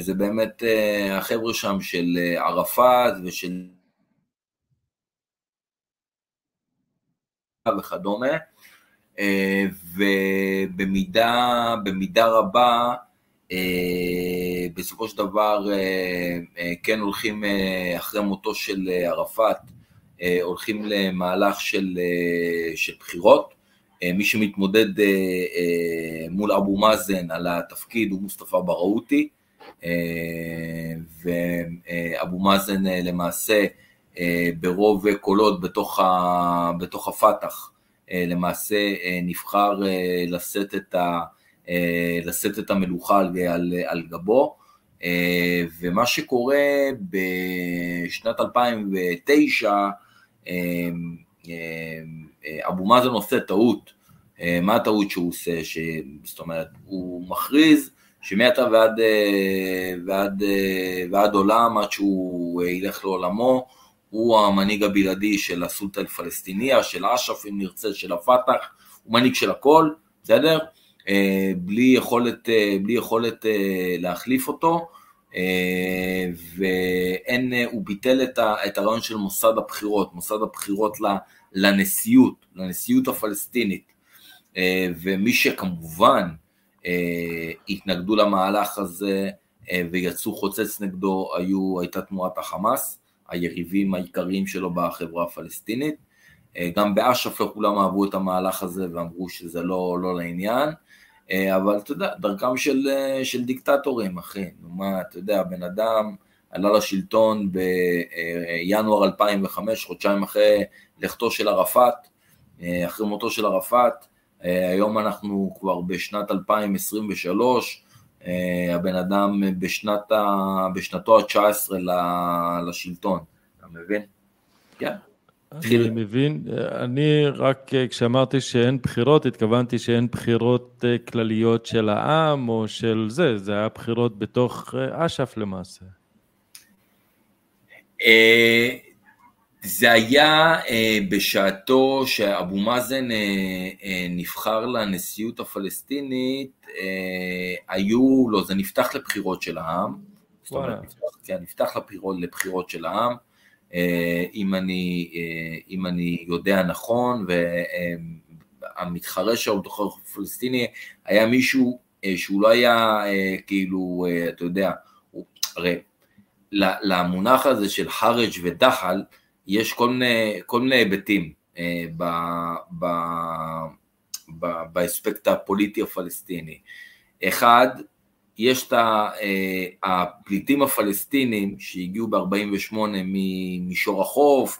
זה באמת החבר'ה שם של ערפאת ושל... וכדומה, ובמידה במידה רבה, בסופו של דבר כן הולכים אחרי מותו של ערפאת, הולכים למהלך של, של בחירות, מי שמתמודד מול אבו מאזן על התפקיד הוא מוסטפא בראותי, ואבו מאזן למעשה ברוב קולות בתוך, ה, בתוך הפת"ח למעשה נבחר לשאת את, ה, לשאת את המלוכה על, על, על גבו, ומה שקורה בשנת 2009, אבו מאזן עושה טעות, מה הטעות שהוא עושה? ש... זאת אומרת, הוא מכריז שמעתה ועד, ועד, ועד עולם, עד שהוא ילך לעולמו, הוא המנהיג הבלעדי של הסולטה אל-פלסטיניה, של אש"ף אם נרצה, של הפת"ח, הוא מנהיג של הכל, בסדר? בלי יכולת, בלי יכולת להחליף אותו, ואין, הוא ביטל את, ה, את הרעיון של מוסד הבחירות, מוסד הבחירות לנשיאות, לנשיאות הפלסטינית, ומי שכמובן התנגדו למהלך הזה ויצאו חוצץ נגדו היו, הייתה תנועת החמאס, היריבים העיקריים שלו בחברה הפלסטינית. גם באש"ף לא כולם אהבו את המהלך הזה ואמרו שזה לא, לא לעניין, אבל אתה יודע, דרכם של, של דיקטטורים, אחי, נו מה, אתה יודע, בן אדם עלה לשלטון בינואר 2005, חודשיים אחרי לכתו של ערפאת, אחרי מותו של ערפאת, היום אנחנו כבר בשנת 2023, הבן אדם בשנת ה... בשנתו ה-19 לשלטון, אתה מבין? כן. אני מבין, אני רק כשאמרתי שאין בחירות, התכוונתי שאין בחירות כלליות של העם או של זה, זה היה בחירות בתוך אש"ף למעשה. זה היה בשעתו שאבו מאזן נבחר לנשיאות הפלסטינית, היו, לא, זה נפתח לבחירות של העם, זאת אומרת, כן, נפתח לבחירות, לבחירות של העם, אם אני, אם אני יודע נכון, והמתחרה שלו בתוך הפלסטיני היה מישהו שהוא לא היה כאילו, אתה יודע, הרי למונח הזה של חארג' ודחל, יש כל מיני, כל מיני היבטים אה, ב, ב, ב, באספקט הפוליטי הפלסטיני. אחד, יש את הפליטים הפלסטינים שהגיעו ב-48 ממישור החוף,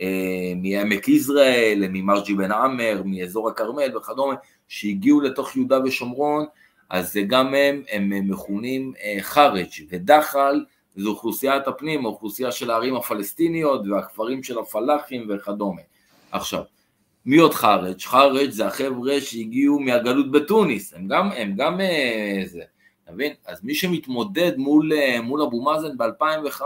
אה, מעמק יזרעאל, ממרג'י בן עמר, מאזור הכרמל וכדומה, שהגיעו לתוך יהודה ושומרון, אז גם הם, הם מכונים אה, חארג' ודחל, זו אוכלוסיית הפנים, האוכלוסייה של הערים הפלסטיניות והכפרים של הפלאחים וכדומה. עכשיו, מי עוד חארג'? חארג' זה החבר'ה שהגיעו מהגלות בתוניס, הם גם, הם גם אה, זה, אתה מבין? אז מי שמתמודד מול, אה, מול אבו מאזן ב-2005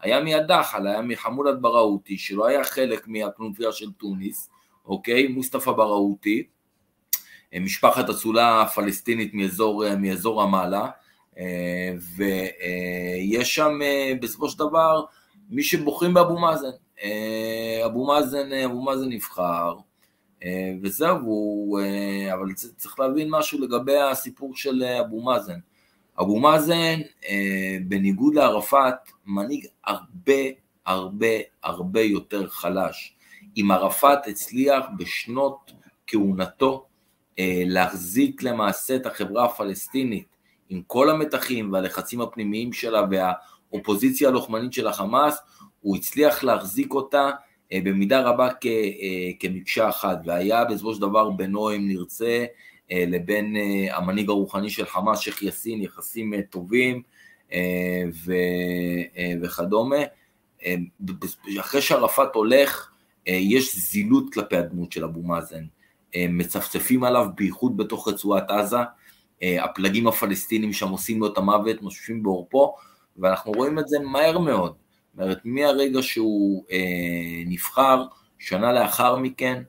היה מהדחל, היה מחמולת בראותי, שלא היה חלק מהכנופיה של תוניס, אוקיי? מוסטפא בראותי, אה, משפחת אצולה הפלסטינית מאזור, מאזור רמאללה, ויש שם בסופו של דבר מי שבוחרים באבו מאזן. אבו מאזן, אבו מאזן נבחר, וזהו, אבל צריך להבין משהו לגבי הסיפור של אבו מאזן. אבו מאזן, בניגוד לערפאת, מנהיג הרבה הרבה הרבה יותר חלש. אם ערפאת הצליח בשנות כהונתו להחזיק למעשה את החברה הפלסטינית עם כל המתחים והלחצים הפנימיים שלה והאופוזיציה הלוחמנית של החמאס, הוא הצליח להחזיק אותה אה, במידה רבה כ, אה, כמקשה אחת, והיה בסופו של דבר בינו, אם נרצה, אה, לבין המנהיג הרוחני של חמאס, שייח' יאסין, יחסים טובים ו, וכדומה. אחרי שערפאת הולך, יש זילות כלפי הדמות של אבו מאזן. מצפצפים עליו בייחוד בתוך רצועת עזה, אה, הפלגים הפלסטינים שם עושים לו את המוות, נושפים בעורפו, ואנחנו רואים את זה מהר מאוד. זאת אומרת, מהרגע שהוא אה, נבחר, שנה לאחר מכן,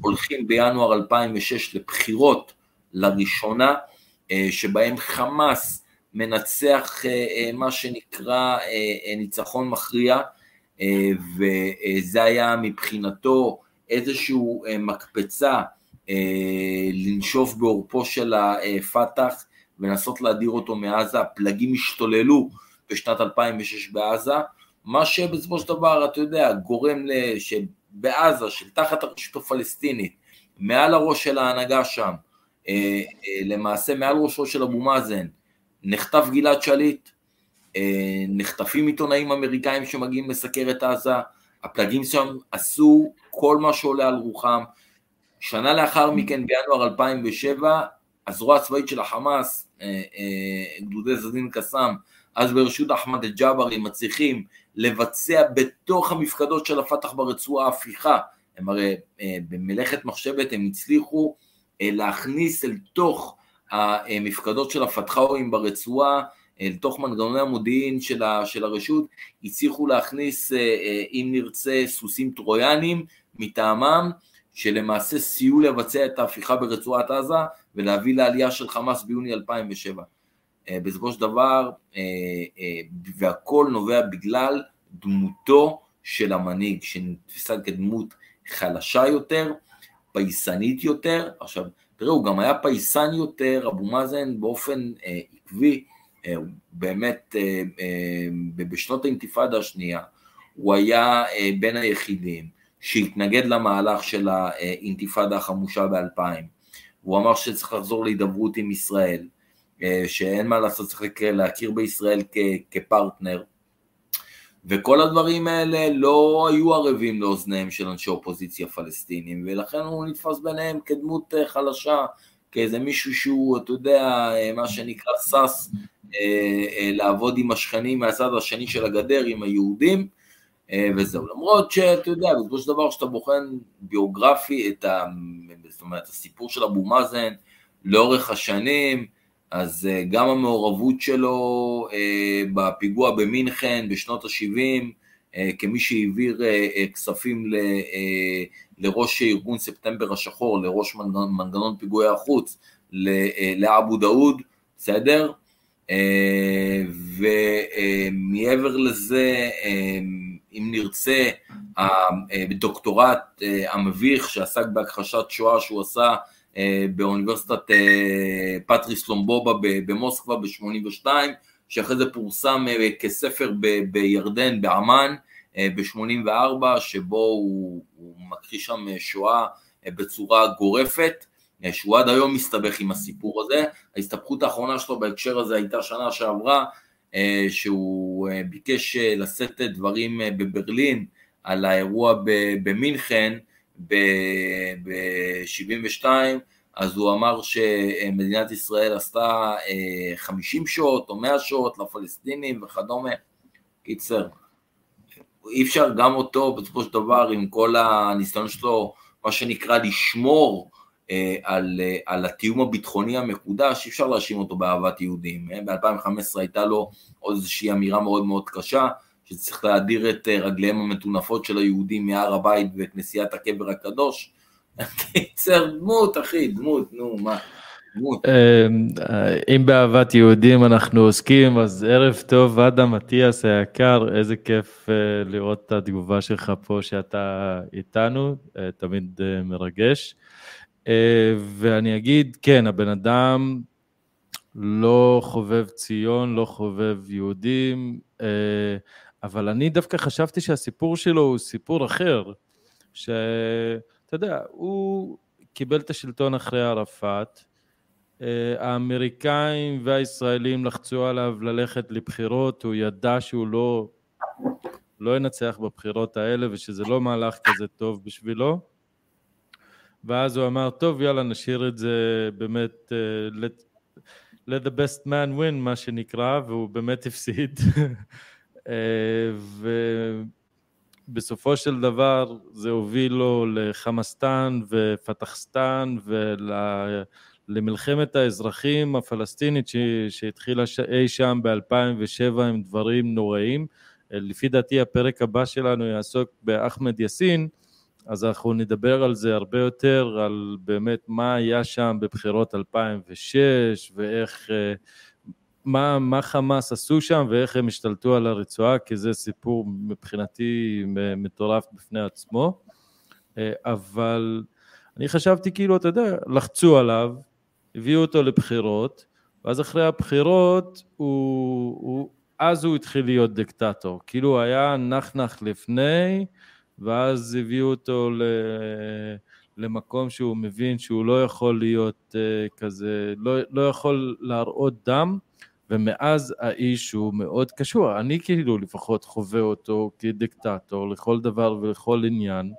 הולכים בינואר 2006 לבחירות לראשונה, אה, שבהם חמאס מנצח אה, אה, מה שנקרא ניצחון מכריע, וזה היה מבחינתו איזושהי מקפצה לנשוף בעורפו של הפת"ח ולנסות להדיר אותו מעזה, הפלגים השתוללו בשנת 2006 בעזה, מה שבסופו של דבר, אתה יודע, גורם שבעזה, של תחת הרשות הפלסטינית, מעל הראש של ההנהגה שם, אה, אה, למעשה מעל ראשו של אבו מאזן, נחטף גלעד שליט, נחטפים עיתונאים אמריקאים שמגיעים לסקר את עזה, הפלגים שם עשו כל מה שעולה על רוחם, שנה לאחר מכן, בינואר 2007, הזרוע הצבאית של החמאס, אה, אה, גדודי זדין קסאם, אז ברשות אחמד אל-ג'אברי, מצליחים לבצע בתוך המפקדות של הפת"ח ברצועה הפיכה. הם הרי אה, במלאכת מחשבת הם הצליחו להכניס אל תוך המפקדות של הפתחאוים ברצועה, אל תוך מנגנוני המודיעין של, של הרשות, הצליחו להכניס, אם נרצה, סוסים טרויאנים מטעמם, שלמעשה סייעו לבצע את ההפיכה ברצועת עזה ולהביא לעלייה של חמאס ביוני 2007. בסופו של דבר, והכל נובע בגלל דמותו של המנהיג, שנתפסה כדמות חלשה יותר, פייסנית יותר. עכשיו, תראו, הוא גם היה פייסן יותר, אבו מאזן באופן אה, עקבי, אה, באמת אה, אה, בשנות האינתיפאדה השנייה, הוא היה אה, בין היחידים שהתנגד למהלך של האינתיפאדה החמושה ב-2000. הוא אמר שצריך לחזור להידברות עם ישראל, אה, שאין מה לעשות, צריך להכיר בישראל כ- כפרטנר. וכל הדברים האלה לא היו ערבים לאוזניהם של אנשי אופוזיציה פלסטינים, ולכן הוא נתפס ביניהם כדמות אה, חלשה, כאיזה מישהו שהוא, אתה יודע, אה, מה שנקרא שש, אה, לעבוד עם השכנים מהצד השני של הגדר, עם היהודים, וזהו. למרות שאתה יודע, בסופו של דבר כשאתה בוחן ביוגרפי את ה... זאת אומרת, הסיפור של אבו מאזן לאורך השנים, אז אה, גם המעורבות שלו אה, בפיגוע במינכן בשנות ל-70, אה, כמי שהעביר כספים לראש ארגון ספטמבר השחור, לראש מנגנון פיגועי החוץ, לאבו דאוד, בסדר? ומעבר לזה, אם נרצה, הדוקטורט המביך שעסק בהכחשת שואה שהוא עשה באוניברסיטת אה, פטריס לומבובה במוסקבה ב-82, שאחרי זה פורסם אה, כספר בירדן, בעמאן, ב-84, שבו הוא, הוא מכחיש שם שואה בצורה גורפת, שהוא עד היום מסתבך עם הסיפור הזה. ההסתבכות האחרונה שלו בהקשר הזה הייתה שנה שעברה, שהוא ביקש לשאת דברים בברלין על האירוע במינכן, ב-72, אז הוא אמר שמדינת ישראל עשתה 50 אה, שעות או 100 שעות לפלסטינים וכדומה. קיצר, אי אפשר גם אותו בסופו של דבר עם כל הניסיון שלו, מה שנקרא לשמור אה, על, אה, על התיאום הביטחוני המקודש, אי אפשר להאשים אותו באהבת יהודים. ב-2015 הייתה לו עוד איזושהי אמירה מאוד מאוד קשה, שצריך להדיר את אה, רגליהם המטונפות של היהודים מהר הבית וכנסיית הקבר הקדוש. קיצר, דמות, אחי, דמות, נו, מה. אמ, אם באהבת יהודים אנחנו עוסקים, אז ערב טוב, אדם אטיאס היקר, איזה כיף אה, לראות את התגובה שלך פה שאתה איתנו, אה, תמיד מרגש. ואני אגיד, כן, הבן אדם לא חובב ציון, לא חובב יהודים, אבל אני דווקא חשבתי שהסיפור שלו הוא סיפור אחר, שאתה יודע, הוא קיבל את השלטון אחרי ערפאת, אה, האמריקאים והישראלים לחצו עליו ללכת לבחירות, הוא ידע שהוא לא, לא ינצח בבחירות האלה ושזה לא מהלך כזה טוב בשבילו, ואז הוא אמר, טוב, יאללה, נשאיר את זה באמת, uh, let, let the best man win, מה שנקרא, והוא באמת הפסיד. אה, ובסופו של דבר זה הוביל לו לחמאסטן ופתחסטן ולמלחמת האזרחים הפלסטינית שהתחילה אי שם ב-2007 עם דברים נוראים. אה, לפי דעתי הפרק הבא שלנו יעסוק באחמד יאסין, אז אנחנו נדבר על זה הרבה יותר, על באמת מה היה שם בבחירות 2006 ואיך אה, מה, מה חמאס עשו שם ואיך הם השתלטו על הרצועה, כי זה סיפור מבחינתי מטורף בפני עצמו. אה, אבל אני חשבתי כאילו, אתה יודע, לחצו עליו, הביאו אותו לבחירות, ואז אחרי הבחירות, הוא, הוא, אז הוא התחיל להיות דיקטטור. כאילו היה נח-נח לפני, ואז הביאו אותו ל... למקום שהוא מבין שהוא לא יכול להיות uh, כזה, לא, לא יכול להראות דם, ומאז האיש הוא מאוד קשור, אני כאילו לפחות חווה אותו כדיקטטור לכל דבר ולכל עניין.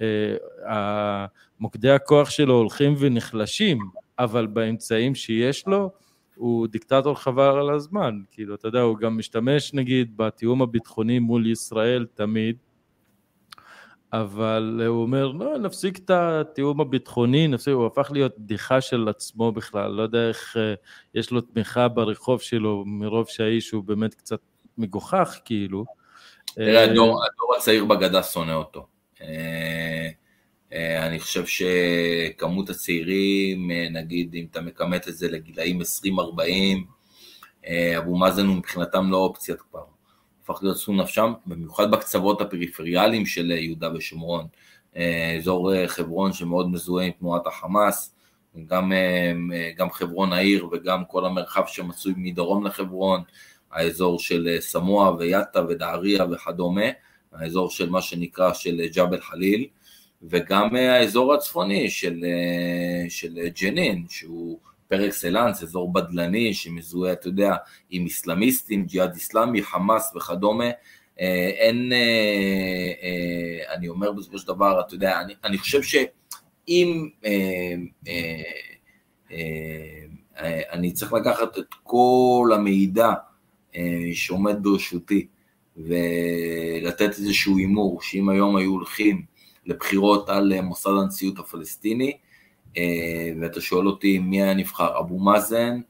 אה, מוקדי הכוח שלו הולכים ונחלשים, אבל באמצעים שיש לו, הוא דיקטטור חבל על הזמן, כאילו, אתה יודע, הוא גם משתמש נגיד בתיאום הביטחוני מול ישראל תמיד, אבל הוא אומר, לא, נפסיק את התיאום הביטחוני, נפסיק, הוא הפך להיות בדיחה של עצמו בכלל, לא יודע איך אה, יש לו תמיכה ברחוב שלו, מרוב שהאיש הוא באמת קצת מגוחך, כאילו. תראה, אה, הדור, הדור הצעיר בגדה שונא אותו. אה, אני חושב שכמות הצעירים, נגיד, אם אתה מכמת את זה לגילאים 20-40, אבו מאזן הוא מבחינתם לא אופציית כבר, הפך להיות נפשם, במיוחד בקצוות הפריפריאליים של יהודה ושומרון, אזור חברון שמאוד מזוהה עם תנועת החמאס, גם, גם חברון העיר וגם כל המרחב שמצוי מדרום לחברון, האזור של סמוע ויאטה ודהריה וכדומה, האזור של מה שנקרא של ג'בל חליל, וגם האזור הצפוני של, של ג'נין, שהוא פר אקסלנס, אזור בדלני שמזוהה, אתה יודע, עם איסלאמיסטים, ג'יהאד איסלאמי, חמאס וכדומה, אין, אני אומר בסופו של דבר, אתה יודע, אני, אני חושב שאם אני צריך לקחת את כל המידע שעומד ברשותי ולתת איזשהו הימור, שאם היום היו הולכים לבחירות על מוסד הנשיאות הפלסטיני, ואתה שואל אותי מי היה נבחר, אבו מאזן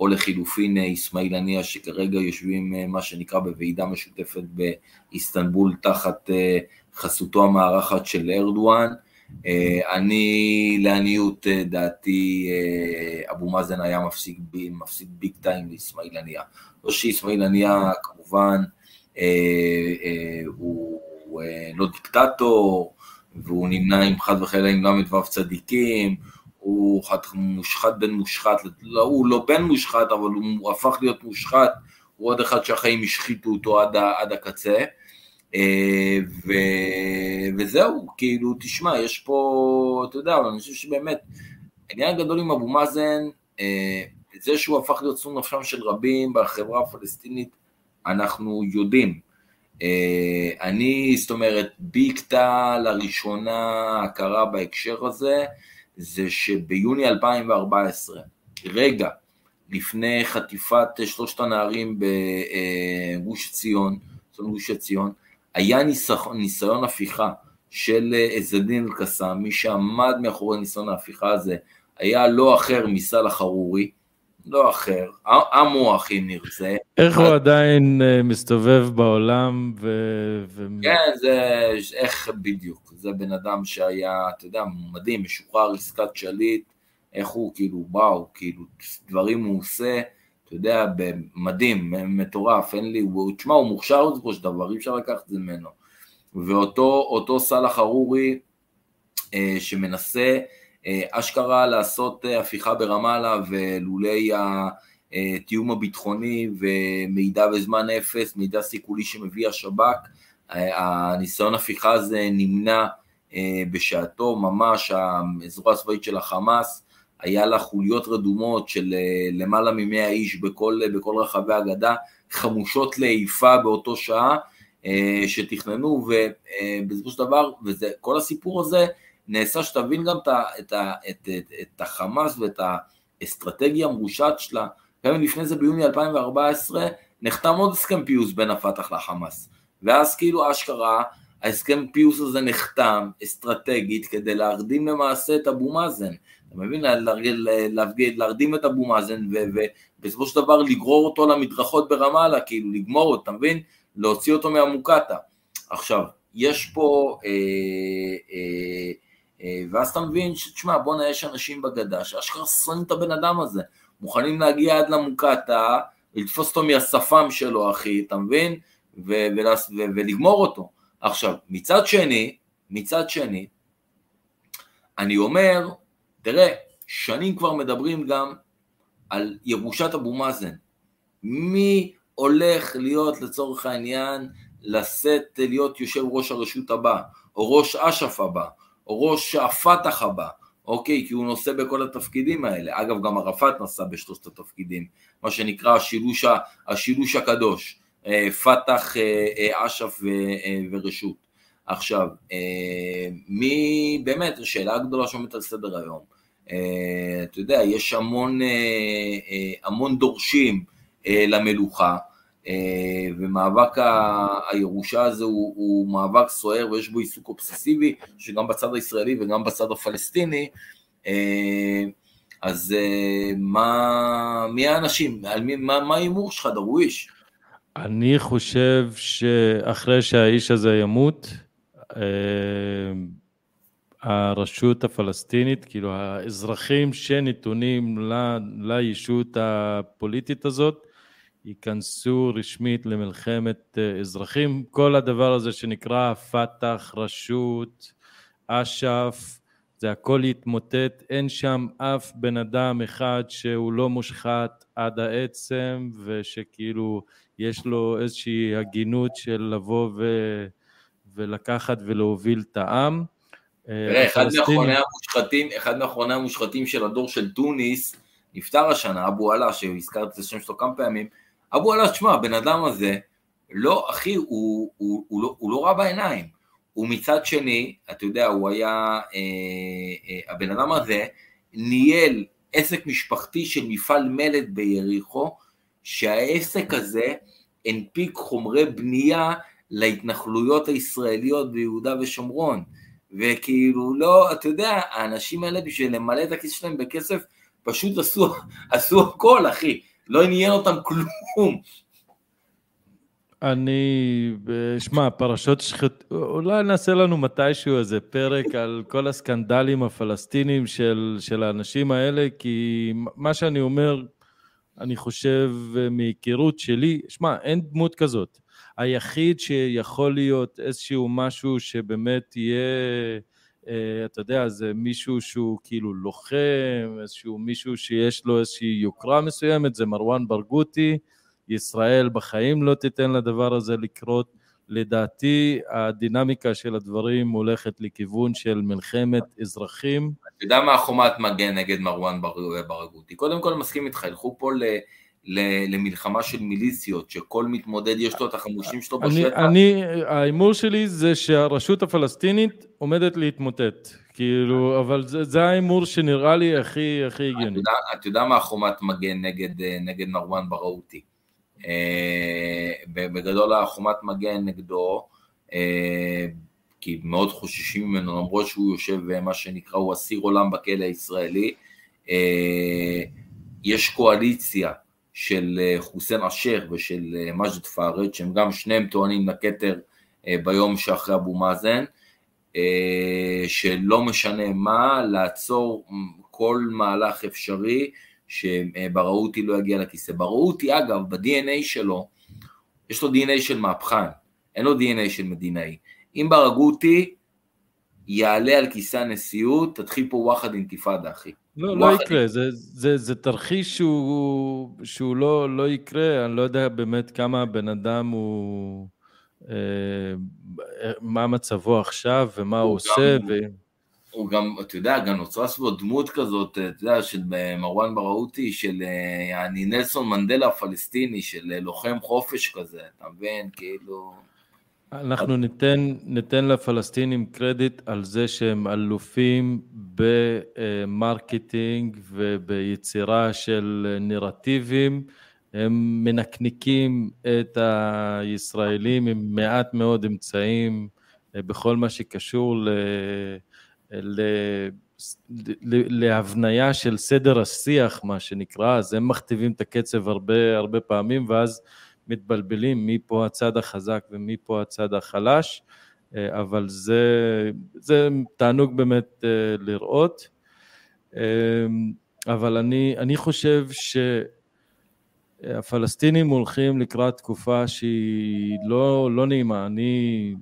או לחילופין אסמאעיל הנייה שכרגע יושבים מה שנקרא בוועידה משותפת באיסטנבול תחת חסותו המארחת של ארדואן, אני לעניות דעתי אבו מאזן היה מפסיד, מפסיד ביג טיים לאסמאעיל הנייה, לא שאסמאעיל הנייה כמובן הוא לא דיקטטור והוא נמנה עם חד וחלילה עם ל"ו צדיקים, הוא מושחת בן מושחת, לא, הוא לא בן מושחת, אבל הוא הפך להיות מושחת, הוא עוד אחד שהחיים השחיתו אותו עד, עד הקצה, ו, וזהו, כאילו, תשמע, יש פה, אתה יודע, אבל אני חושב שבאמת, העניין הגדול עם אבו מאזן, זה שהוא הפך להיות סום נפשם של רבים בחברה הפלסטינית, אנחנו יודעים. אני, זאת אומרת, ביקטה לראשונה הכרה בהקשר הזה, זה שביוני 2014, רגע לפני חטיפת שלושת הנערים בגוש ציון, גוש עציון, היה ניסיון הפיכה של עזדין אל-קסאם, מי שעמד מאחורי ניסיון ההפיכה הזה היה לא אחר מסאלח חרורי, לא אחר, המוח אם נרצה. איך הוא עדיין מסתובב בעולם ו... כן, זה, איך בדיוק, זה בן אדם שהיה, אתה יודע, מדהים, משוחרר עסקת שליט, איך הוא כאילו, וואו, כאילו, דברים הוא עושה, אתה יודע, מדהים, מטורף, אין לי, תשמע, הוא מוכשר בסופו של דבר, אי אפשר לקחת את זה ממנו. ואותו סאלח חרורי, שמנסה, אשכרה לעשות הפיכה ברמאללה ולולי התיאום הביטחוני ומידע בזמן אפס, מידע סיכולי שמביא השב"כ, הניסיון הפיכה הזה נמנע בשעתו, ממש הזרוע הצבאית של החמאס, היה לה חוליות רדומות של למעלה ממאה איש בכל, בכל רחבי הגדה, חמושות לאיפה באותו שעה, שתכננו, ובסופו של דבר, וכל הסיפור הזה, נעשה שתבין גם את, את, את, את, את החמאס ואת האסטרטגיה המרושעת שלה. גם לפני זה ביוני 2014 נחתם עוד הסכם פיוס בין הפת"ח לחמאס. ואז כאילו אשכרה ההסכם פיוס הזה נחתם אסטרטגית כדי להרדים למעשה את אבו מאזן. אתה מבין? להרדים את אבו מאזן ובסופו של דבר לגרור אותו למדרכות ברמאללה, כאילו לגמור אותו, אתה מבין? להוציא אותו מהמוקטעה. עכשיו, יש פה... אה, אה, ואז אתה מבין שתשמע בואנה יש אנשים בגדה שאשכרה שונאים את הבן אדם הזה, מוכנים להגיע עד למוקטעה ולתפוס אותו מהשפם שלו אחי, אתה מבין? ו- ו- ו- ולגמור אותו. עכשיו, מצד שני, מצד שני, אני אומר, תראה, שנים כבר מדברים גם על ירושת אבו מאזן. מי הולך להיות לצורך העניין לשאת להיות יושב ראש הרשות הבא, או ראש אש"ף הבא, ראש הפת"ח הבא, אוקיי? כי הוא נושא בכל התפקידים האלה. אגב, גם ערפאת נשא בשלושת התפקידים, מה שנקרא השילוש, השילוש הקדוש, פת"ח, אש"ף ורשות. עכשיו, מי, באמת, השאלה הגדולה שעומדת על סדר היום, אתה יודע, יש המון, המון דורשים למלוכה, ומאבק הירושה הזה הוא, הוא מאבק סוער ויש בו עיסוק אובססיבי, שגם בצד הישראלי וגם בצד הפלסטיני, אז מה, מי האנשים? מי, מה ההימור שלך, דרוויש? אני חושב שאחרי שהאיש הזה ימות, הרשות הפלסטינית, כאילו האזרחים שנתונים לישות הפוליטית הזאת, ייכנסו רשמית למלחמת אה, אזרחים. כל הדבר הזה שנקרא פת"ח, רשות, אש"ף, זה הכל יתמוטט, אין שם אף בן אדם אחד שהוא לא מושחת עד העצם ושכאילו יש לו איזושהי הגינות של לבוא ו... ולקחת ולהוביל את העם. תראה, אחד מאחרוני המושחתים, אחד מאחרוני המושחתים של הדור של טוניס, נפטר השנה, אבו עלה, שהזכרתי את השם שלו כמה פעמים, אבו עלה, תשמע, הבן אדם הזה, לא, אחי, הוא, הוא, הוא, הוא, לא, הוא לא רע בעיניים. ומצד שני, אתה יודע, הוא היה, אה, אה, הבן אדם הזה ניהל עסק משפחתי של מפעל מלט ביריחו, שהעסק הזה הנפיק חומרי בנייה להתנחלויות הישראליות ביהודה ושומרון. וכאילו, לא, אתה יודע, האנשים האלה בשביל למלא את הכיס שלהם בכסף, פשוט עשו, עשו הכל, אחי. לא עניין אותם כלום. אני, שמע, פרשות שחיתות, אולי נעשה לנו מתישהו איזה פרק על כל הסקנדלים הפלסטינים של, של האנשים האלה, כי מה שאני אומר, אני חושב מהיכרות שלי, שמע, אין דמות כזאת. היחיד שיכול להיות איזשהו משהו שבאמת יהיה, אה, אתה יודע, זה מישהו שהוא כאילו לוחם, איזשהו מישהו שיש לו איזושהי יוקרה מסוימת, זה מרואן ברגותי. ישראל בחיים לא תיתן לדבר הזה לקרות. לדעתי הדינמיקה של הדברים הולכת לכיוון של מלחמת אזרחים. אתה יודע מה החומת מגן נגד מרואן ברגותי? קודם כל מסכים איתך, ילכו פה ל... למלחמה של מיליציות, שכל מתמודד יש לו את החמושים שלו בשטח. אני, ההימור שלי זה שהרשות הפלסטינית עומדת להתמוטט, כאילו, אבל זה, זה ההימור שנראה לי הכי, הכי הגיוני. אתה יודע מה החומת מגן נגד, נגד מרואן בראותי? אה, בגדול החומת מגן נגדו, אה, כי מאוד חוששים ממנו, למרות שהוא יושב אה, מה שנקרא, הוא אסיר עולם בכלא הישראלי. יש קואליציה של חוסיין אשר ושל מג'ד פארד, שהם גם שניהם טוענים לכתר ביום שאחרי אבו מאזן, שלא משנה מה, לעצור כל מהלך אפשרי שבראותי לא יגיע לכיסא. בראותי, אגב, ב-DNA שלו, יש לו DNA של מהפכן, אין לו DNA של מדינאי. אם ברגותי יעלה על כיסא הנשיאות, תתחיל פה וואחד אינתיפאדה, אחי. לא, לא יקרה, זה, זה, זה תרחיש שהוא, שהוא לא, לא יקרה, אני לא יודע באמת כמה הבן אדם הוא... אה, מה מצבו עכשיו ומה הוא, הוא עושה. ו... הוא גם, אתה יודע, גם נוצרה סביבו דמות כזאת, אתה יודע, של מרואן בראותי, של יעני נלסון מנדלה הפלסטיני, של לוחם חופש כזה, אתה מבין? כאילו... אנחנו ניתן, ניתן לפלסטינים קרדיט על זה שהם אלופים ב marketing וביצירה של נרטיבים. הם מנקניקים את הישראלים עם מעט מאוד אמצעים בכל מה שקשור ל... להבניה של סדר השיח, מה שנקרא, אז הם מכתיבים את הקצב הרבה הרבה פעמים, ואז מתבלבלים מי פה הצד החזק ומי פה הצד החלש, אה, אבל זה, זה תענוג באמת אה, לראות. אה, אבל אני, אני חושב שהפלסטינים הולכים לקראת תקופה שהיא לא, לא נעימה. אני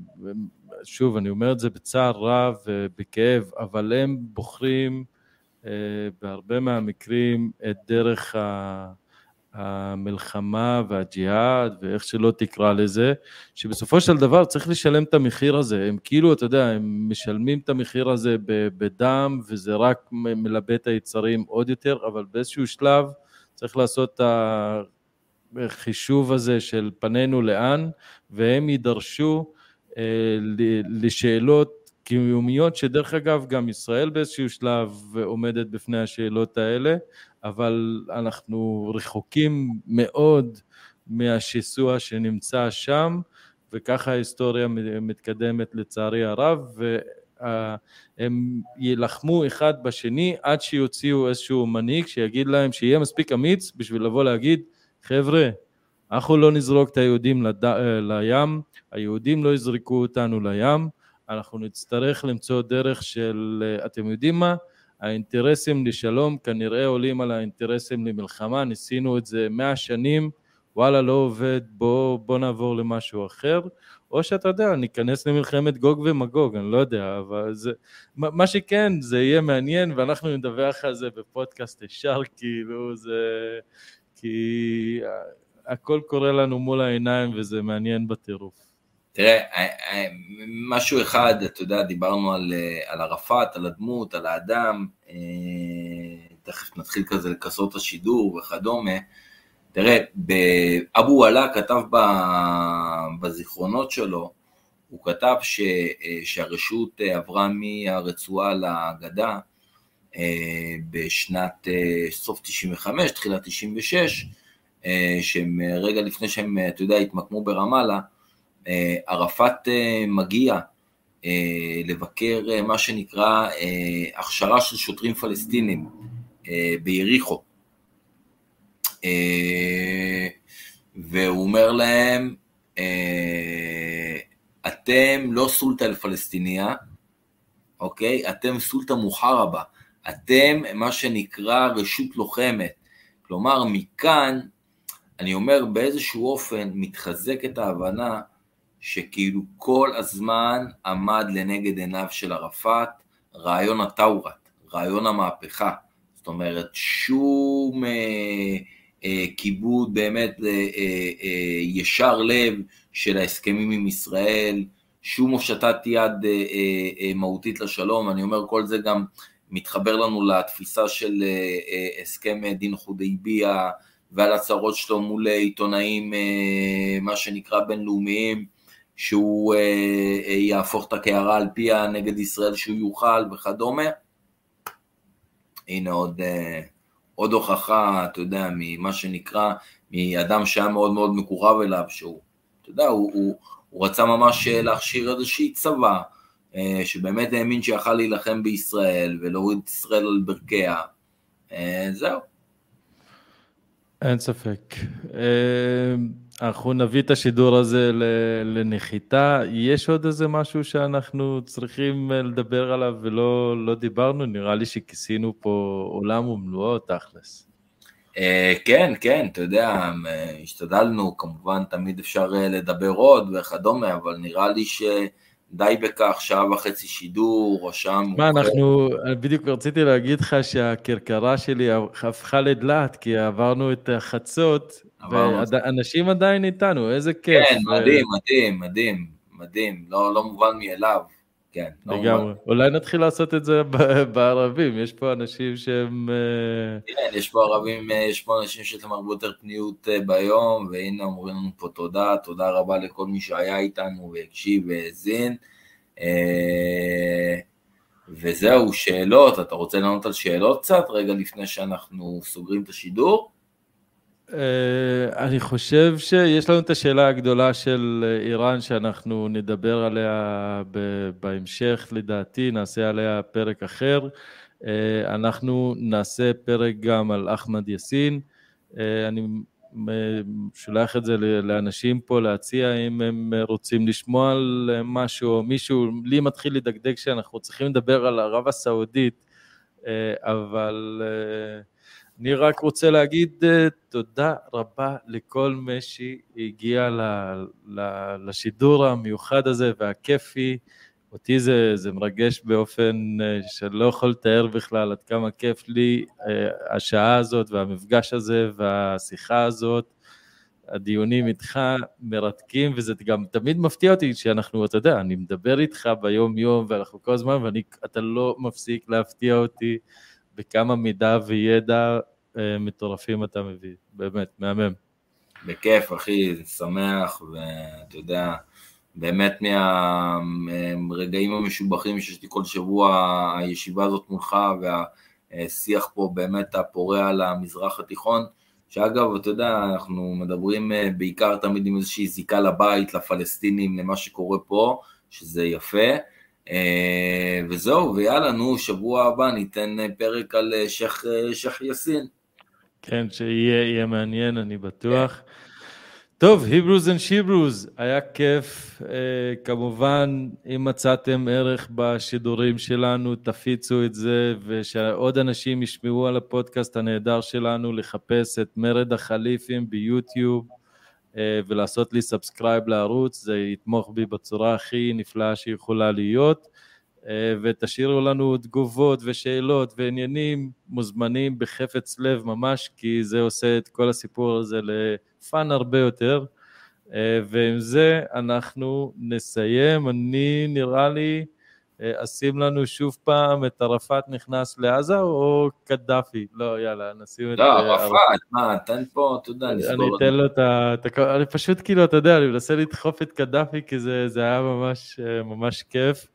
שוב, אני אומר את זה בצער רב ובכאב, אבל הם בוחרים בהרבה מהמקרים את דרך המלחמה והג'יהאד ואיך שלא תקרא לזה, שבסופו של דבר צריך לשלם את המחיר הזה. הם כאילו, אתה יודע, הם משלמים את המחיר הזה בדם, וזה רק מלבה את היצרים עוד יותר, אבל באיזשהו שלב צריך לעשות את החישוב הזה של פנינו לאן, והם יידרשו אה, לשאלות קיומיות, שדרך אגב גם ישראל באיזשהו שלב עומדת בפני השאלות האלה, אבל אנחנו רחוקים מאוד מהשיסוע שנמצא שם, וככה ההיסטוריה מתקדמת לצערי הרב, והם יילחמו אחד בשני עד שיוציאו איזשהו מנהיג שיגיד להם שיהיה מספיק אמיץ בשביל לבוא להגיד, חבר'ה, אנחנו לא נזרוק את היהודים לד... לים, היהודים לא יזרקו אותנו לים, אנחנו נצטרך למצוא דרך של, אתם יודעים מה? האינטרסים לשלום כנראה עולים על האינטרסים למלחמה, ניסינו את זה מאה שנים, וואלה, לא עובד, בוא, בוא נעבור למשהו אחר, או שאתה יודע, ניכנס למלחמת גוג ומגוג, אני לא יודע, אבל זה... מה שכן, זה יהיה מעניין, ואנחנו נדווח על זה בפודקאסט ישר, כאילו, זה... כי הכל קורה לנו מול העיניים וזה מעניין בטירוף. תראה, משהו אחד, אתה יודע, דיברנו על, על ערפאת, על הדמות, על האדם, תכף נתחיל כזה לכסות השידור וכדומה. תראה, אבו וואלה כתב בזיכרונות שלו, הוא כתב ש, שהרשות עברה מהרצועה לגדה בשנת סוף 95, תחילת 96, שהם רגע לפני שהם, אתה יודע, התמקמו ברמאללה, ערפאת מגיע לבקר מה שנקרא הכשרה של שוטרים פלסטינים ביריחו. והוא אומר להם, אתם לא סולטה אל-פלסטיניה, אוקיי? אתם סולטה מוחרבה, אתם מה שנקרא רשות לוחמת. כלומר, מכאן, אני אומר באיזשהו אופן, מתחזקת ההבנה שכאילו כל הזמן עמד לנגד עיניו של ערפאת רעיון הטאורת, רעיון המהפכה. זאת אומרת, שום אה, אה, כיבוד באמת אה, אה, אה, ישר לב של ההסכמים עם ישראל, שום הושטת יד אה, אה, אה, מהותית לשלום, אני אומר כל זה גם מתחבר לנו לתפיסה של אה, אה, הסכם דין חודייביה ועל הצהרות שלו מול עיתונאים, אה, מה שנקרא בינלאומיים, שהוא אה, אה, יהפוך את הקערה על פיה נגד ישראל שהוא יוכל וכדומה. הנה עוד, אה, עוד הוכחה, אתה יודע, ממה שנקרא, מאדם שהיה מאוד מאוד מקורב אליו, שהוא, אתה יודע, הוא, הוא, הוא רצה ממש להכשיר איזושהי צבא, שבאמת האמין שיכל להילחם בישראל ולהוריד את ישראל על ברכיה. זהו. אין ספק. אנחנו נביא את השידור הזה לנחיתה. יש עוד איזה משהו שאנחנו צריכים לדבר עליו ולא לא דיברנו? נראה לי שכיסינו פה עולם ומלואו תכלס. כן, כן, אתה יודע, השתדלנו, כמובן תמיד אפשר לדבר עוד וכדומה, אבל נראה לי ש... די בכך, שעה וחצי שידור, או שעה מאוחרת. מה, אנחנו, בדיוק רציתי להגיד לך שהכרכרה שלי הפכה לדלת, כי עברנו את החצות, ואנשים עדיין איתנו, איזה כיף. כן, מדהים, מדהים, מדהים, מדהים, לא, לא מובן מאליו. כן, לא לגמרי. אולי נתחיל לעשות את זה בערבים, יש פה אנשים שהם... אה, כן, יש פה ערבים, אה, יש פה אנשים שיש להם הרבה יותר פניות אה, ביום, והנה אומרים לנו פה תודה, תודה רבה לכל מי שהיה איתנו והקשיב והאזין. וזהו, שאלות, אתה רוצה לענות על שאלות קצת, רגע לפני שאנחנו סוגרים את השידור? Uh, אני חושב שיש לנו את השאלה הגדולה של איראן שאנחנו נדבר עליה בהמשך, לדעתי, נעשה עליה פרק אחר. Uh, אנחנו נעשה פרק גם על אחמד יאסין. אני שולח את זה לאנשים פה להציע אם הם רוצים לשמוע על משהו או מישהו, לי מתחיל לדקדק שאנחנו צריכים לדבר על ערב הסעודית, אבל... אני רק רוצה להגיד uh, תודה רבה לכל מי שהגיע לשידור המיוחד הזה והכיפי. אותי זה, זה מרגש באופן uh, שאני לא יכול לתאר בכלל עד כמה כיף לי uh, השעה הזאת והמפגש הזה והשיחה הזאת. הדיונים איתך מרתקים, וזה גם תמיד מפתיע אותי שאנחנו, אתה יודע, אני מדבר איתך ביום-יום, ואנחנו כל הזמן, ואתה לא מפסיק להפתיע אותי. בכמה מידע וידע אה, מטורפים אתה מביא, באמת, מהמם. בכיף, אחי, שמח, ואתה יודע, באמת מהרגעים המשובחים שיש לי כל שבוע, הישיבה הזאת מולך, והשיח פה באמת הפורה על המזרח התיכון, שאגב, אתה יודע, אנחנו מדברים אה, בעיקר תמיד עם איזושהי זיקה לבית, לפלסטינים, למה שקורה פה, שזה יפה. אה, וזהו, ויאללה, נו, שבוע הבא ניתן אה, פרק על אה, שייח' שייח יאסין. כן, שיהיה מעניין, אני בטוח. טוב, hebros and shebros, היה כיף. כמובן, אם מצאתם ערך בשידורים שלנו, תפיצו את זה, ושעוד אנשים ישמעו על הפודקאסט הנהדר שלנו, לחפש את מרד החליפים ביוטיוב. אה, ולעשות לי subscribe לערוץ, זה יתמוך בי בצורה הכי נפלאה שיכולה להיות. אה, ותשאירו לנו תגובות ושאלות ועניינים מוזמנים בחפץ לב ממש, כי זה עושה את כל הסיפור הזה לפאן הרבה יותר. אה, ועם זה אנחנו נסיים. אני, נראה לי, אשים לנו שוב פעם את ערפאת נכנס לעזה או קדאפי? לא, יאללה, נשים את... לא, ערפאת, מה, תן פה, אתה יודע, נסגור אני אתן לו את ה... אני פשוט כאילו, אתה יודע, אני מנסה לדחוף את קדאפי, כי זה היה ממש ממש כיף.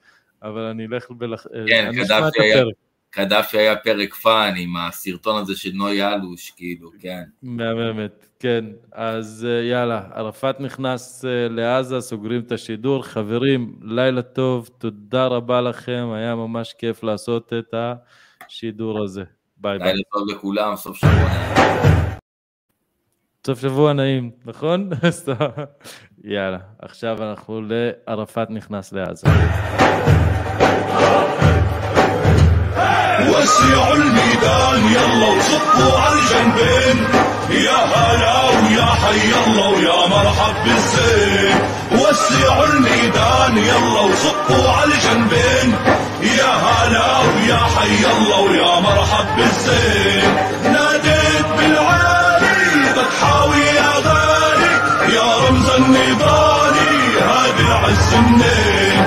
אבל אני אלך ולח... כן, קדאפי היה, קדאפי היה פרק fun עם הסרטון הזה של נוי אלוש, כאילו, כן. מהממת, כן. אז אה, יאללה, ערפאת נכנס אה, לעזה, סוגרים את השידור. חברים, לילה טוב, תודה רבה לכם, היה ממש כיף לעשות את השידור הזה. ביי ביי. לילה טוב לכולם, סוף שבוע נעים. סוף שבוע נעים, נכון? יאללה, עכשיו אנחנו לערפאת נכנס לעזה. وسعوا الميدان يلا وصفوا على الجنبين. يا هلا ويا حي الله ويا مرحب بالزين. وسعوا الميدان يلا وصفوا على الجنبين. يا هلا ويا حي الله ويا مرحب بالزين. ناديت بالعالي بتحاوي يا غالي يا رمز النضالي هذا العز منين